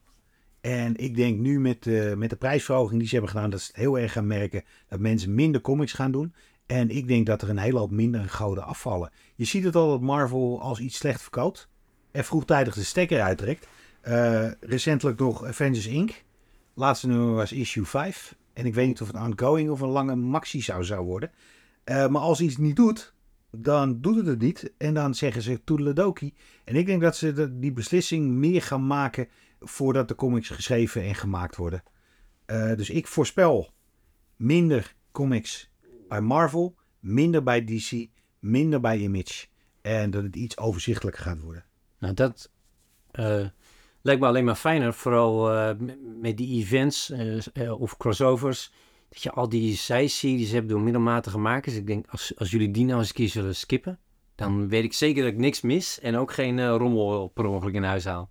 En ik denk nu met, eh, met de prijsverhoging die ze hebben gedaan, dat ze het heel erg gaan merken dat mensen minder comics gaan doen. En ik denk dat er een hele hoop minder goden afvallen. Je ziet het al dat Marvel als iets slecht verkoopt. Er vroegtijdig de stekker uittrekt. Eh, recentelijk nog Avengers Inc. Laatste nummer was issue 5. En ik weet niet of het ongoing of een lange maxi zou, zou worden. Eh, maar als iets niet doet, dan doet het het niet. En dan zeggen ze toedeledoki. En ik denk dat ze die beslissing meer gaan maken voordat de comics geschreven en gemaakt worden. Eh, dus ik voorspel minder comics bij Marvel, minder bij DC, minder bij Image. En dat het iets overzichtelijker gaat worden. Nou, dat eh, lijkt me alleen maar fijner. Vooral eh, met, die events of crossovers. Dat je al die zijseries hebt door middelmatige makers. Ik denk, als, als jullie die nou eens een keer zullen skippen... dan weet ik zeker dat ik niks mis. En ook geen rommel per ongeluk in huis haal.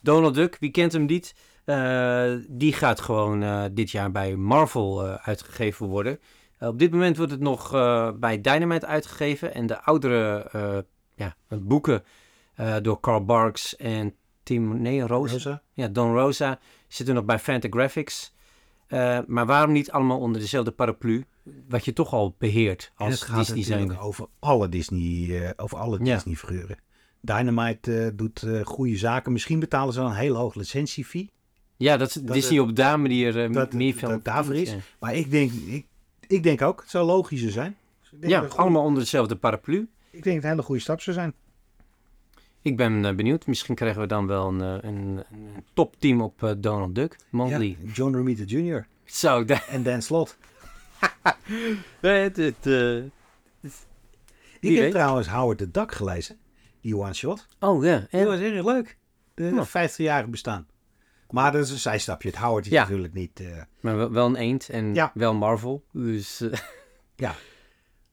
Donald Duck, wie kent hem niet? Eh, die gaat gewoon eh, dit jaar bij Marvel eh, uitgegeven worden. Op dit moment wordt het nog bij Dynamite uitgegeven. En de oudere ja, boeken door Carl Barks en Tim... Nee, Rosa. Rosa? Ja, Don Rosa zitten nog bij Fantagraphics. Maar waarom niet allemaal onder dezelfde paraplu? Wat je toch al beheert En als het gaat Disney zijn. over alle Disney, over alle Ja. Disney figuren. Dynamite eh, doet eh, goede zaken. Misschien betalen ze wel een hele hoge licentiefee. Ja, dat, dat Disney op daar manier eh, dat- meer dat veel... daarvoor is. Ja, Maar ik denk, ik, ik denk ook, het zou logischer zijn. Dus Ja, allemaal onder dezelfde paraplu. Ik denk dat het een hele goede stap zou zijn. Ik ben benieuwd. Misschien krijgen we dan wel een, een, een topteam op Donald Duck. Monthly. Ja, John Romita Jr. Zo, en Dan Slot. Het, het, Ik heb weet. trouwens Howard the Duck gelezen. Die one shot. Oh ja, Dat en, was erg leuk. De Oh. 50-jarige bestaan. Maar dat is een zijstapje. Het Howard is Ja. natuurlijk niet... eh, maar wel, een eend en Ja. wel Marvel. Dus eh,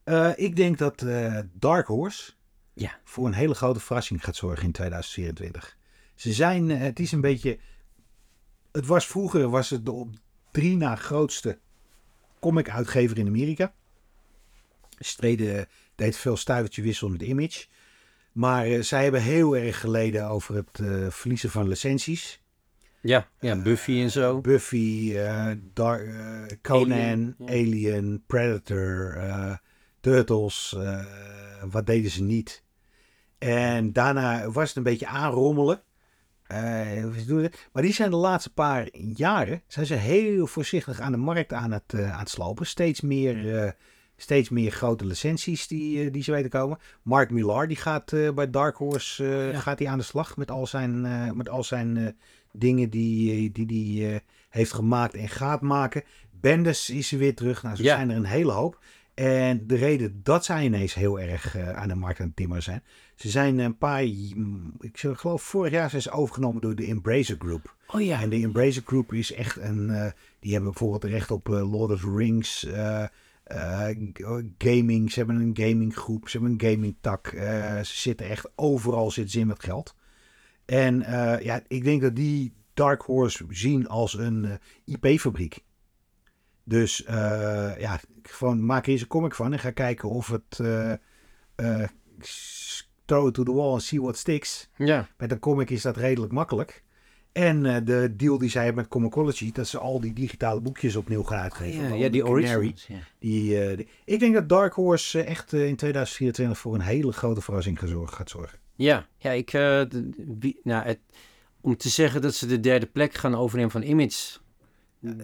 Eh, ik denk dat Dark Horse Ja. voor een hele grote verrassing gaat zorgen in 2024. Ze zijn, het is een beetje, het was vroeger was het de op drie na grootste comic uitgever in Amerika. Streden deed veel stuivertje wissel met Image. Maar eh, zij hebben heel erg geleden over het eh, verliezen van licenties. ja, ja, Buffy en zo. Buffy, eh, Dar- eh, Conan, Alien, Alien. Predator, Turtles. wat deden ze niet? En daarna was het een beetje aanrommelen. Het? maar die zijn de laatste paar jaren zijn ze heel voorzichtig aan de markt aan het, aan het slopen. Steeds meer, steeds meer grote licenties die, eh, die ze weten komen. Mark Millar die gaat eh, bij Dark Horse eh, Ja. gaat die aan de slag met al zijn, met al zijn dingen die hij die, die, heeft gemaakt en gaat maken. Bendis is er weer terug. Nou, zo Ja. zijn er een hele hoop. En de reden dat zij ineens heel erg aan de markt aan het timmeren zijn. Ze zijn een paar, ik geloof vorig jaar zijn ze overgenomen door de Embracer Group. Oh ja, En de Embracer Group is echt een, die hebben bijvoorbeeld recht op Lord of the Rings, eh, g- gaming. Ze hebben een gaminggroep, ze hebben een gaming tak. Eh, ze zitten echt overal zitten ze in met geld. En eh, ja, ik denk dat die Dark Horse zien als een IP-fabriek. Dus ja, gewoon maak er eens een comic van en ga kijken of het throw it to the wall and see what sticks. ja. Met een comic is dat redelijk makkelijk. En eh, de deal die zij hebben met Comicology, dat ze al die digitale boekjes opnieuw gaan uitgeven. Ja, die originals. Ja. Die, eh, die- ik denk dat Dark Horse eh, echt in 2024 voor een hele grote verrassing gaat zorgen. Ja, ja ik, wie, nou, het, om te zeggen dat ze de derde plek gaan overnemen van Image.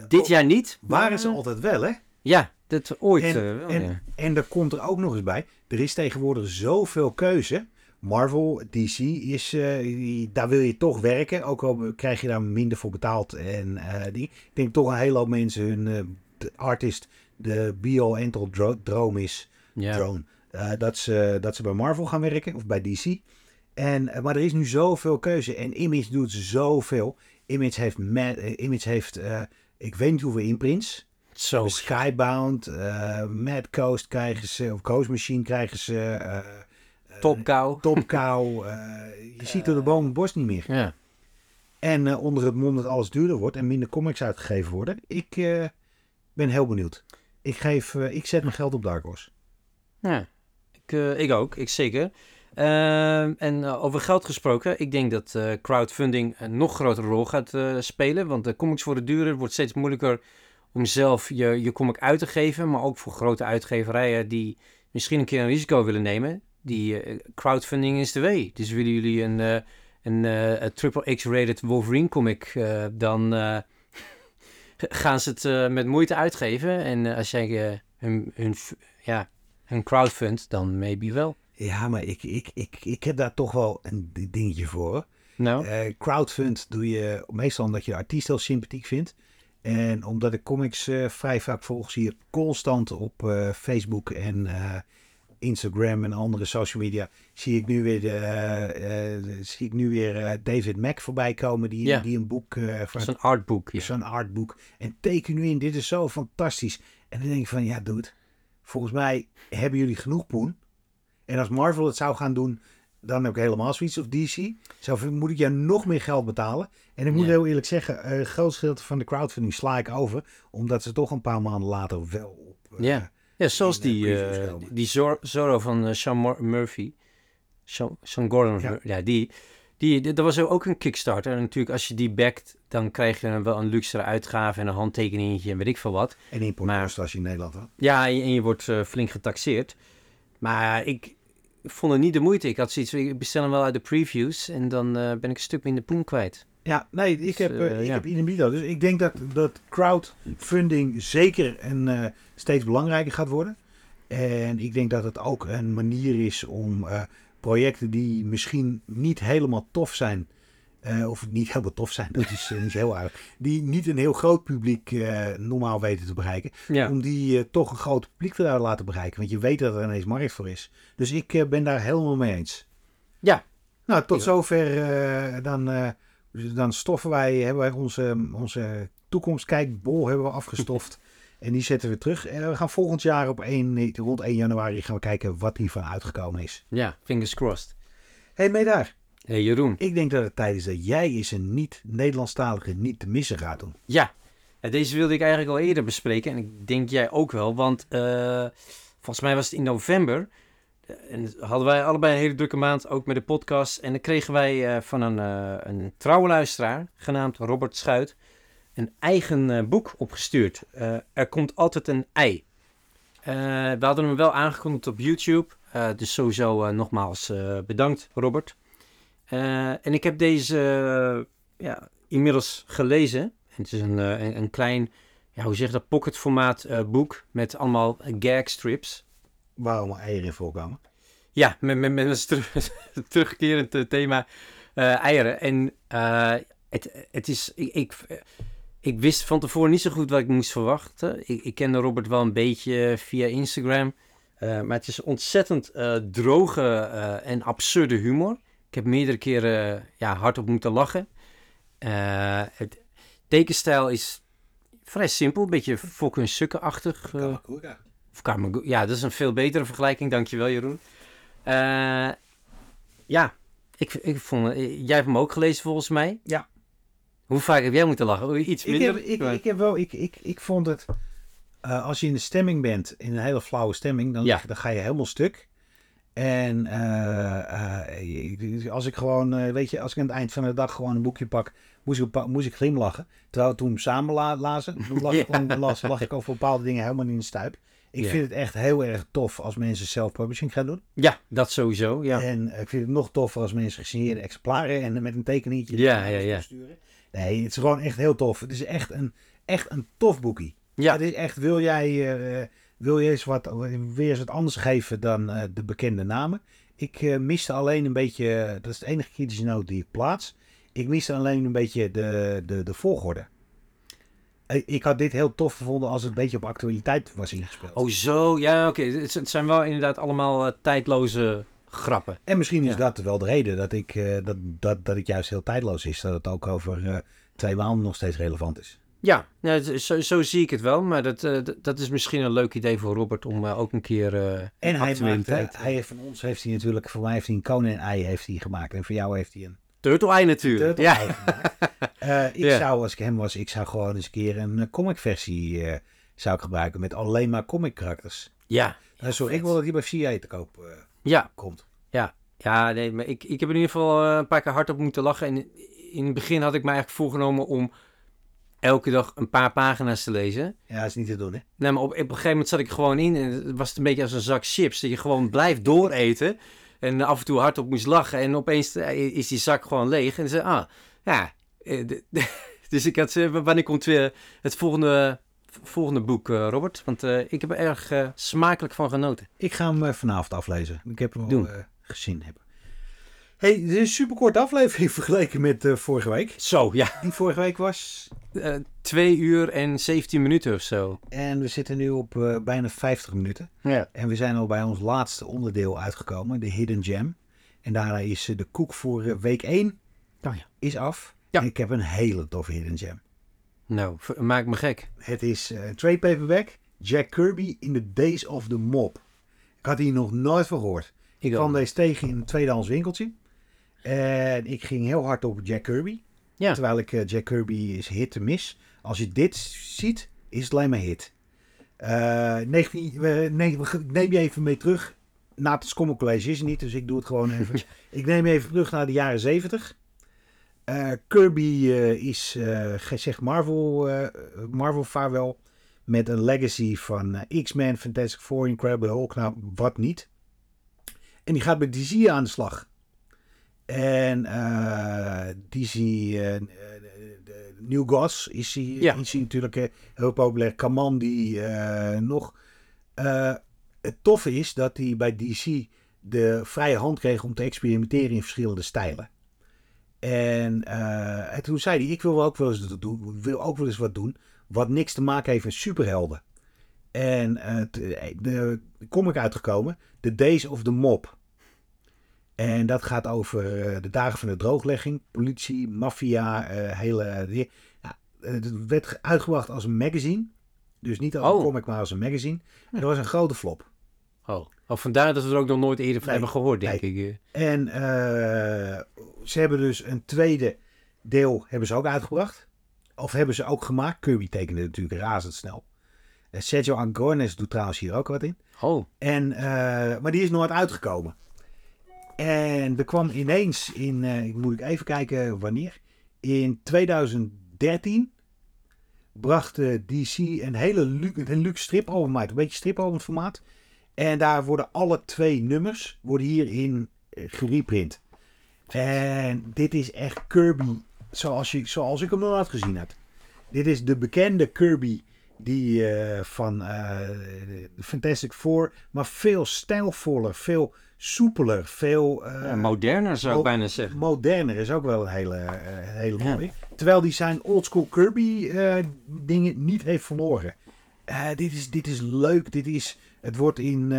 Dit oh, jaar niet. Waren ze altijd wel, hè? Ja, dat ooit En- wel, en- ja. En er komt er ook nog eens bij. Er is tegenwoordig zoveel keuze. Marvel, DC, is, eh, daar wil je toch werken. Ook al krijg je daar minder voor betaald. En, eh, die, ik denk toch een hele hoop mensen hun eh, de artist de bio entel droom is. Ja. Drone. dat, ze, dat ze bij Marvel gaan werken of bij DC. En, maar er is nu zoveel keuze. En Image doet zoveel. Image heeft, ma- eh, Image heeft ik weet niet hoeveel imprints. Zo. Skybound, Mad Coast krijgen ze, of Coast Machine krijgen ze. Eh, eh, Top Cow. Top Cow. eh, je ziet er de boom het bos niet meer. Ja. En eh, onder het mom dat alles duurder wordt en minder comics uitgegeven worden. Ik ben heel benieuwd. Ik, geef, ik zet mijn geld op Dark Horse. Ja, ik, ik ook, ik zeker. Ehm, en over geld gesproken, ik denk dat crowdfunding een nog grotere rol gaat spelen. Want de comics worden duurder, het wordt steeds moeilijker om zelf je, je comic uit te geven. Maar ook voor grote uitgeverijen die misschien een keer een risico willen nemen. Die eh, crowdfunding is de way. Dus willen jullie een, eh, een, triple X-rated Wolverine comic, dan gaan ze het met moeite uitgeven. En als jij hun, hun, ja, hun crowdfund, dan maybe wel. Ja, maar ik, ik, ik, ik heb daar toch wel een di- dingetje voor. Nou, crowdfund doe je meestal omdat je de artiest heel sympathiek vindt. En omdat ik comics vrij vaak volg, zie je constant op Facebook en Instagram en andere social media. Zie ik nu weer, de, eh, eh, zie ik nu weer eh, David Mack voorbij komen, die, die een boek van zo'n artboek. Ja. zo'n artboek. En teken nu in, dit is zo fantastisch. En dan denk ik van, ja dude, volgens mij hebben jullie genoeg poen. En als Marvel het zou gaan doen, dan heb ik helemaal zoiets. Of DC, zou, moet ik jou nog meer geld betalen. En ik moet Ja. heel eerlijk zeggen, groot gedeelte van de crowdfunding sla ik over. Omdat ze toch een paar maanden later wel op, Ja. Ja, zoals in, eh, die, eh, die Zor- Zorro van eh, Sean Mur- Murphy. Sean, Sean Gordon, Ja. ja, die, die, dat was ook een Kickstarter. En natuurlijk, als je die backt, dan krijg je wel een luxere uitgave en een handtekeningetje en weet ik veel wat. En importkosten als je in Nederland had. Ja, en je, en je wordt flink getaxeerd. Maar ik vond het niet de moeite. Ik had zoiets, ik bestel hem wel uit de previews en dan ben ik een stuk minder poen kwijt. Ja, nee, ik Dus, heb, eh, eh, ik ja. heb. Dus ik denk dat, dat crowdfunding zeker en eh, steeds belangrijker gaat worden. En ik denk dat het ook een manier is om projecten die misschien niet helemaal tof zijn. of niet helemaal tof zijn, dat is niet heel aardig. Die niet een heel groot publiek normaal weten te bereiken. Ja, Om die toch een groot publiek te laten bereiken. Want je weet dat er ineens markt voor is. Dus ik ben daar helemaal mee eens. Ja. Nou, tot Ja. zover. dan, eh, dan stoffen wij, hebben wij onze, onze toekomstkijkbol hebben we afgestoft. en die zetten we terug. En we gaan volgend jaar op 1, rond 1 januari gaan we kijken wat hiervan uitgekomen is. ja, fingers crossed. Hé, hey, Medaar. Hey Jeroen. Ik denk dat het tijd is dat jij eens een niet-Nederlandstalige niet te missen gaat doen. Ja, Ja, deze wilde ik eigenlijk al eerder bespreken. En ik denk jij ook wel. Want eh, volgens mij was het in november. En hadden wij allebei een hele drukke maand, ook met de podcast. En dan kregen wij eh, van een, eh, een trouwe luisteraar, genaamd Robert Schuit, een eigen eh, boek opgestuurd. Er komt altijd een ei. We hadden hem wel aangekondigd op YouTube. dus sowieso nogmaals bedankt, Robert. En ik heb deze ja, inmiddels gelezen. En het is een, een, een klein, ja, hoe zeg je dat, pocketformaat boek met allemaal gagstrips. Waar allemaal eieren in voorkomen. Ja, met, met, met een terug, terugkerend eh, thema eh, eieren. En eh, het, het is, ik, ik, ik wist van tevoren niet zo goed wat ik moest verwachten. Ik, ik kende Robert wel een beetje via Instagram. Eh, maar het is ontzettend eh, droge eh, en absurde humor. Ik heb meerdere keren ja, hardop moeten lachen. Eh, het tekenstijl is vrij simpel, een beetje Fokke Sukke-achtig. eh, of ja, dat is een veel betere vergelijking. Dankjewel, Jeroen. Eh, ja, ik, ik vond, het- jij hebt hem ook gelezen volgens mij. Ja. Hoe vaak heb jij moeten lachen? Iets Ik minder? heb, ik, maar- ik heb wel, ik, ik, ik vond het, eh, als je in de stemming bent, in een hele flauwe stemming, dan, Ja. dan ga je helemaal stuk. En eh, eh, ik- als ik gewoon, eh, weet je, als ik aan het eind van de dag gewoon een boekje pak, moest ik, moest ik glimlachen. Terwijl we toen samen la, lazen, ik Ja. las, lag ik over bepaalde dingen helemaal niet in de stuip. Ik Ja. vind het echt heel erg tof als mensen self-publishing gaan doen. Ja, dat sowieso. Ja. En ik vind het nog toffer als mensen gesigneerde exemplaren en met een tekeningetje Ja, ja, ja. sturen. Nee, het is gewoon echt heel tof. Het is echt een, echt een tof boekie. Ja. Het is echt, wil jij, eh, wil je eens wat, weer eens wat anders geven dan eh, de bekende namen? Ik eh, miste alleen een beetje, dat is de enige kritische noot die ik plaats. Ik miste alleen een beetje de, de, de volgorde. Eh, Ik had dit heel tof gevonden als het een beetje op actualiteit was ingespeeld. Oh, zo. Ja, oké. Het, het zijn wel inderdaad allemaal eh, tijdloze grappen. En misschien is Ja. dat wel de reden dat ik, eh, dat, dat, dat het juist heel tijdloos is. Dat het ook over twee maanden nog steeds relevant is. Ja, nou, zo, zo zie ik het wel. Maar dat, dat- is misschien een leuk idee voor Robert om ook een keer En hij, maakt, hij heeft van ons heeft hij natuurlijk, voor mij heeft hij een koning en ei heeft hij gemaakt. En voor jou heeft hij een Turtle Eye natuurlijk. turtle ja. Eh, ik Ja. zou, als ik hem was, ik zou gewoon eens een keer een eh, comic versie eh, zou ik gebruiken met alleen maar comic karakters. Ja. Eh, sorry, ik wil dat hij bij VA te koop Ja, komt. Ja, ja nee, maar ik, ik heb in ieder geval een paar keer hardop moeten lachen. En in het begin had ik me eigenlijk voorgenomen om elke dag een paar pagina's te lezen. Ja, dat is niet te doen, hè? Nee, maar op, op een gegeven moment zat ik gewoon in en het was een beetje als een zak chips. Dat je gewoon blijft dooreten en af en toe hardop moest lachen. En opeens eh, is die zak gewoon leeg. En ze ah, ja. eh, dus ik had, eh, wanneer komt weer het volgende, volgende boek, Robert? Want ik heb er erg smakelijk van genoten. Ik ga hem vanavond aflezen. Ik heb hem al eh, gezien. Hebben. Hey, dit is een superkorte aflevering vergeleken met eh, vorige week. Zo, ja. Die vorige week was. Eh, twee uur en 17 minuten of zo. En we zitten nu op eh, bijna 50 minuten. Ja. En we zijn al bij ons laatste onderdeel uitgekomen, de Hidden Gem. En daarna is de koek voor week 1 Oh ja. is af. Ja. En ik heb een hele toffe Hidden Gem. Nou, maak me gek. Het is trade paperback. Jack Kirby in the Days of the Mob. Ik had hier nog nooit van gehoord. Ik kwam deze tegen in een tweedehands winkeltje. En ik ging heel hard op Jack Kirby. Ja. Terwijl ik eh, Jack Kirby is hit te miss. Als je dit ziet, is het alleen maar hit. Eh, 19, eh, neem je even mee terug. Na het Comic College is er niet, dus ik doe het gewoon even. ik neem je even terug naar de jaren 70. Eh, Kirby is, gezegd Marvel, Marvel vaarwel. Met een legacy van X-Men, Fantastic Four, Incredible Hulk, nou wat niet. En die gaat met DC aan de slag. En DC, de- de New Gods is hij, Ja. is hij natuurlijk eh, heel populair. Kamandi eh, nog. Eh, het toffe is dat hij bij DC de vrije hand kreeg om te experimenteren in verschillende stijlen. En, en toen zei hij, ik wil ook wel eens doen, wil ook wel eens wat doen, wat niks te maken heeft met superhelden. En t- de, de comic uitgekomen, The Days of the Mob. En dat gaat over eh, de dagen van de drooglegging, politie, maffia, eh, hele... eh, ja, het werd uitgebracht als een magazine. Dus niet als Oh. een comic, maar als een magazine. En dat was een grote flop. Oh. oh, vandaar dat we er ook nog nooit eerder van Nee, hebben gehoord, denk ik. En ze hebben dus een tweede deel hebben ze ook uitgebracht. Of hebben ze ook gemaakt. Kirby tekende natuurlijk razendsnel. Sergio Angones doet trouwens hier ook wat in. Oh, En, maar die is nooit uitgekomen. En er kwam ineens in, ik moet ik even kijken wanneer. In 2013 bracht eh, DC een hele lu een luxe stripalbum uit. Een beetje stripalbum formaat. En daar worden alle twee nummers worden hierin eh, gereprint. En dit is echt Kirby zoals, je, zoals ik hem nog nooit gezien heb. Dit is de bekende Kirby die van Fantastic Four, maar veel stijlvoller, veel soepeler, veel eh, ja, moderner zou ik bijna zeggen. moderner is ook wel een hele, eh, hele Ja. mooie. Terwijl die zijn oldschool Kirby eh, dingen niet heeft verloren. Dit, is, dit is leuk. Dit is, het wordt in,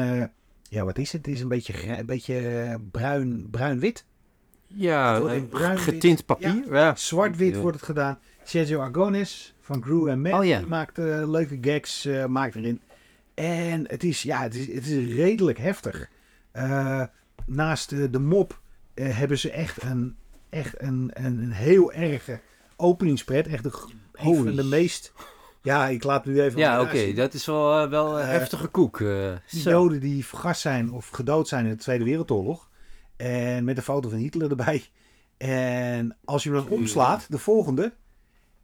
ja wat is het? Het is een beetje, een beetje bruin, bruin-wit. Ja, Het wordt in bruin-wit. getint papier. Ja. Zwart-wit wordt het gedaan. Sergio Argonis van Gru en Matt Oh maakt leuke gags maakt erin. En het is, ja, het is, het is redelijk heftig. Eh, naast eh, de mop eh, hebben ze echt een, echt een, een, een heel erge openingspret. Echt g- een van de meest... Ja, ik laat nu even... Ja, oké, dat is wel, eh, wel een heftige koek. Die. Joden die vergast zijn of gedood zijn in de Tweede Wereldoorlog. En met een foto van Hitler erbij. En als je hem dan omslaat, de volgende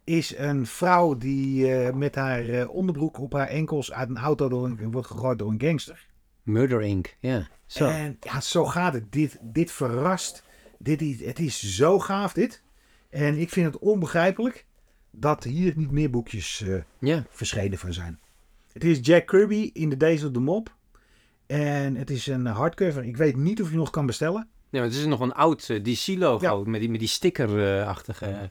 is een vrouw die met haar onderbroek op haar enkels uit een auto door een, wordt gegooid door een gangster. Murder Inc. Ja, zo. En ja, zo gaat het. Dit, dit verrast. Dit, is- het is zo gaaf dit. En ik vind het onbegrijpelijk dat hier niet meer boekjes eh, ja. verschenen van zijn. Het is Jack Kirby in de Days of the Mob. En het is een hardcover. Ik weet niet of je nog kan bestellen. ja, maar het is nog een oud eh, DC-logo Ja. met die, met die sticker-achtige...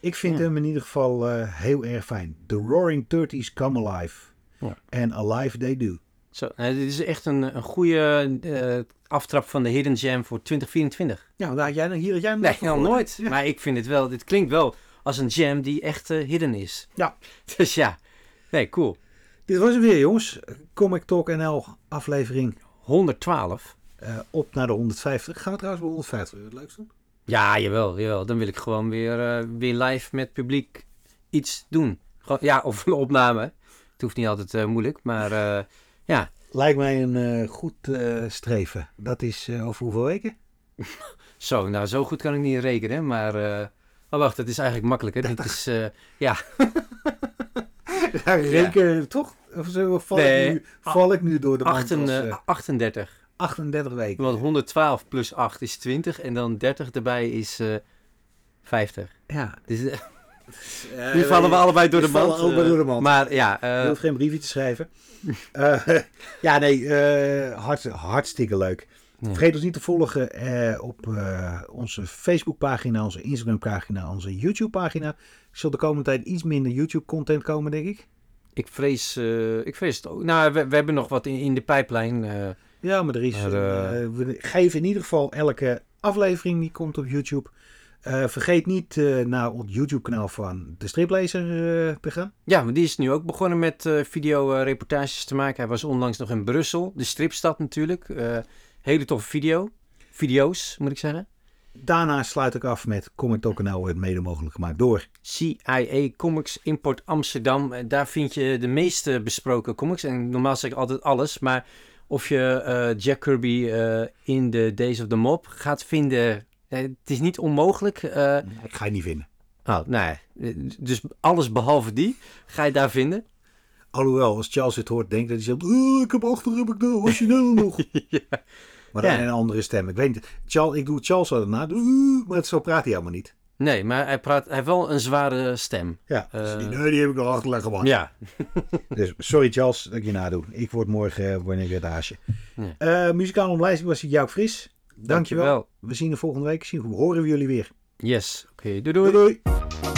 Ik vind Ja. hem in ieder geval eh, heel erg fijn. The Roaring Thirties Come Alive. Ja. And Alive They Do. Zo, nou, dit is echt een, een goede eh, aftrap van de Hidden Gem voor 2024. Ja, daar had jij, hier had jij hem Nee, nog nooit. Ja. Maar ik vind het wel, dit klinkt wel als een gem die echt eh, hidden is. Ja. Dus ja, nee, cool. Dit was hem weer jongens. Comic Talk NL aflevering 112. eh, op naar de 150. Gaan we trouwens bij 150 het leukste? Ja, jawel, jawel. Dan wil ik gewoon weer, eh, weer live met publiek iets doen. Gewoon, ja, of een opname. Het hoeft niet altijd eh, moeilijk, maar eh, ja. Lijkt mij een eh, goed eh, streven. Dat is eh, over hoeveel weken? Zo, nou zo goed kan ik niet rekenen, maar... oh, wacht, het is eigenlijk makkelijker. Dit is, ja, Ja, reken toch? Of zo, val, Nee, ik nu, val ik nu door de eh, 38. 38 weken. Want 112 plus 8 is 20 en dan 30 erbij is eh 50. Ja. Dus, eh, Eh, nu vallen we allebei door de we vallen allebei eh, door de mand. Maar ja, Je eh, hoeft geen briefje te schrijven. Eh, ja, nee, eh, hart, hartstikke leuk. Ja. Vergeet ons niet te volgen eh, op eh, onze Facebookpagina, onze Instagram-pagina, onze YouTube-pagina. Er zal de komende tijd iets minder YouTube-content komen, denk ik. ik, vrees, eh, ik vrees het ook. Nou, we, we hebben nog wat in, in de pijplijn. eh, Ja, maar er is. Eh, eh, we geven in ieder geval elke aflevering die komt op YouTube. Eh, vergeet niet eh, naar ons YouTube-kanaal van de Striplezer eh, te gaan. ja, die is nu ook begonnen met video-reportages te maken. Hij was onlangs nog in Brussel, de stripstad natuurlijk. Hele toffe video. Video's, moet ik zeggen. Daarna sluit ik af met Comic Talk NL werd mede mogelijk gemaakt door. CIA Comics Import Amsterdam. Daar vind je de meeste besproken comics. En normaal zeg ik altijd alles. Maar of je Jack Kirby in de Days of the Mob gaat vinden... eh, het is niet onmogelijk. eh, Ik ga je niet vinden. oh, nee. Dus alles behalve die ga je daar vinden. Alhoewel, als Charles het hoort, denkt dat hij zegt... "Oh, ik heb achter heb ik de originele nog. ja. Maar dan Ja. een andere stem. Ik weet niet. Charles, ik doe Charles al daarna. "Oeh," Maar zo praat hij helemaal niet. Nee, maar hij, praat, hij heeft wel een zware stem. Ja, Eh. dus die, nee, die heb ik nog achterleggen. man. Ja. Dus sorry Charles dat ik je nadoe. Ik word morgen eh, word ik weer het haasje. Ja. Eh, muzikale omlijsting was Jouk Fris. Dankjewel. We zien de volgende week. Zien, horen we jullie weer. Yes. Oké, doei Doei doei. doei.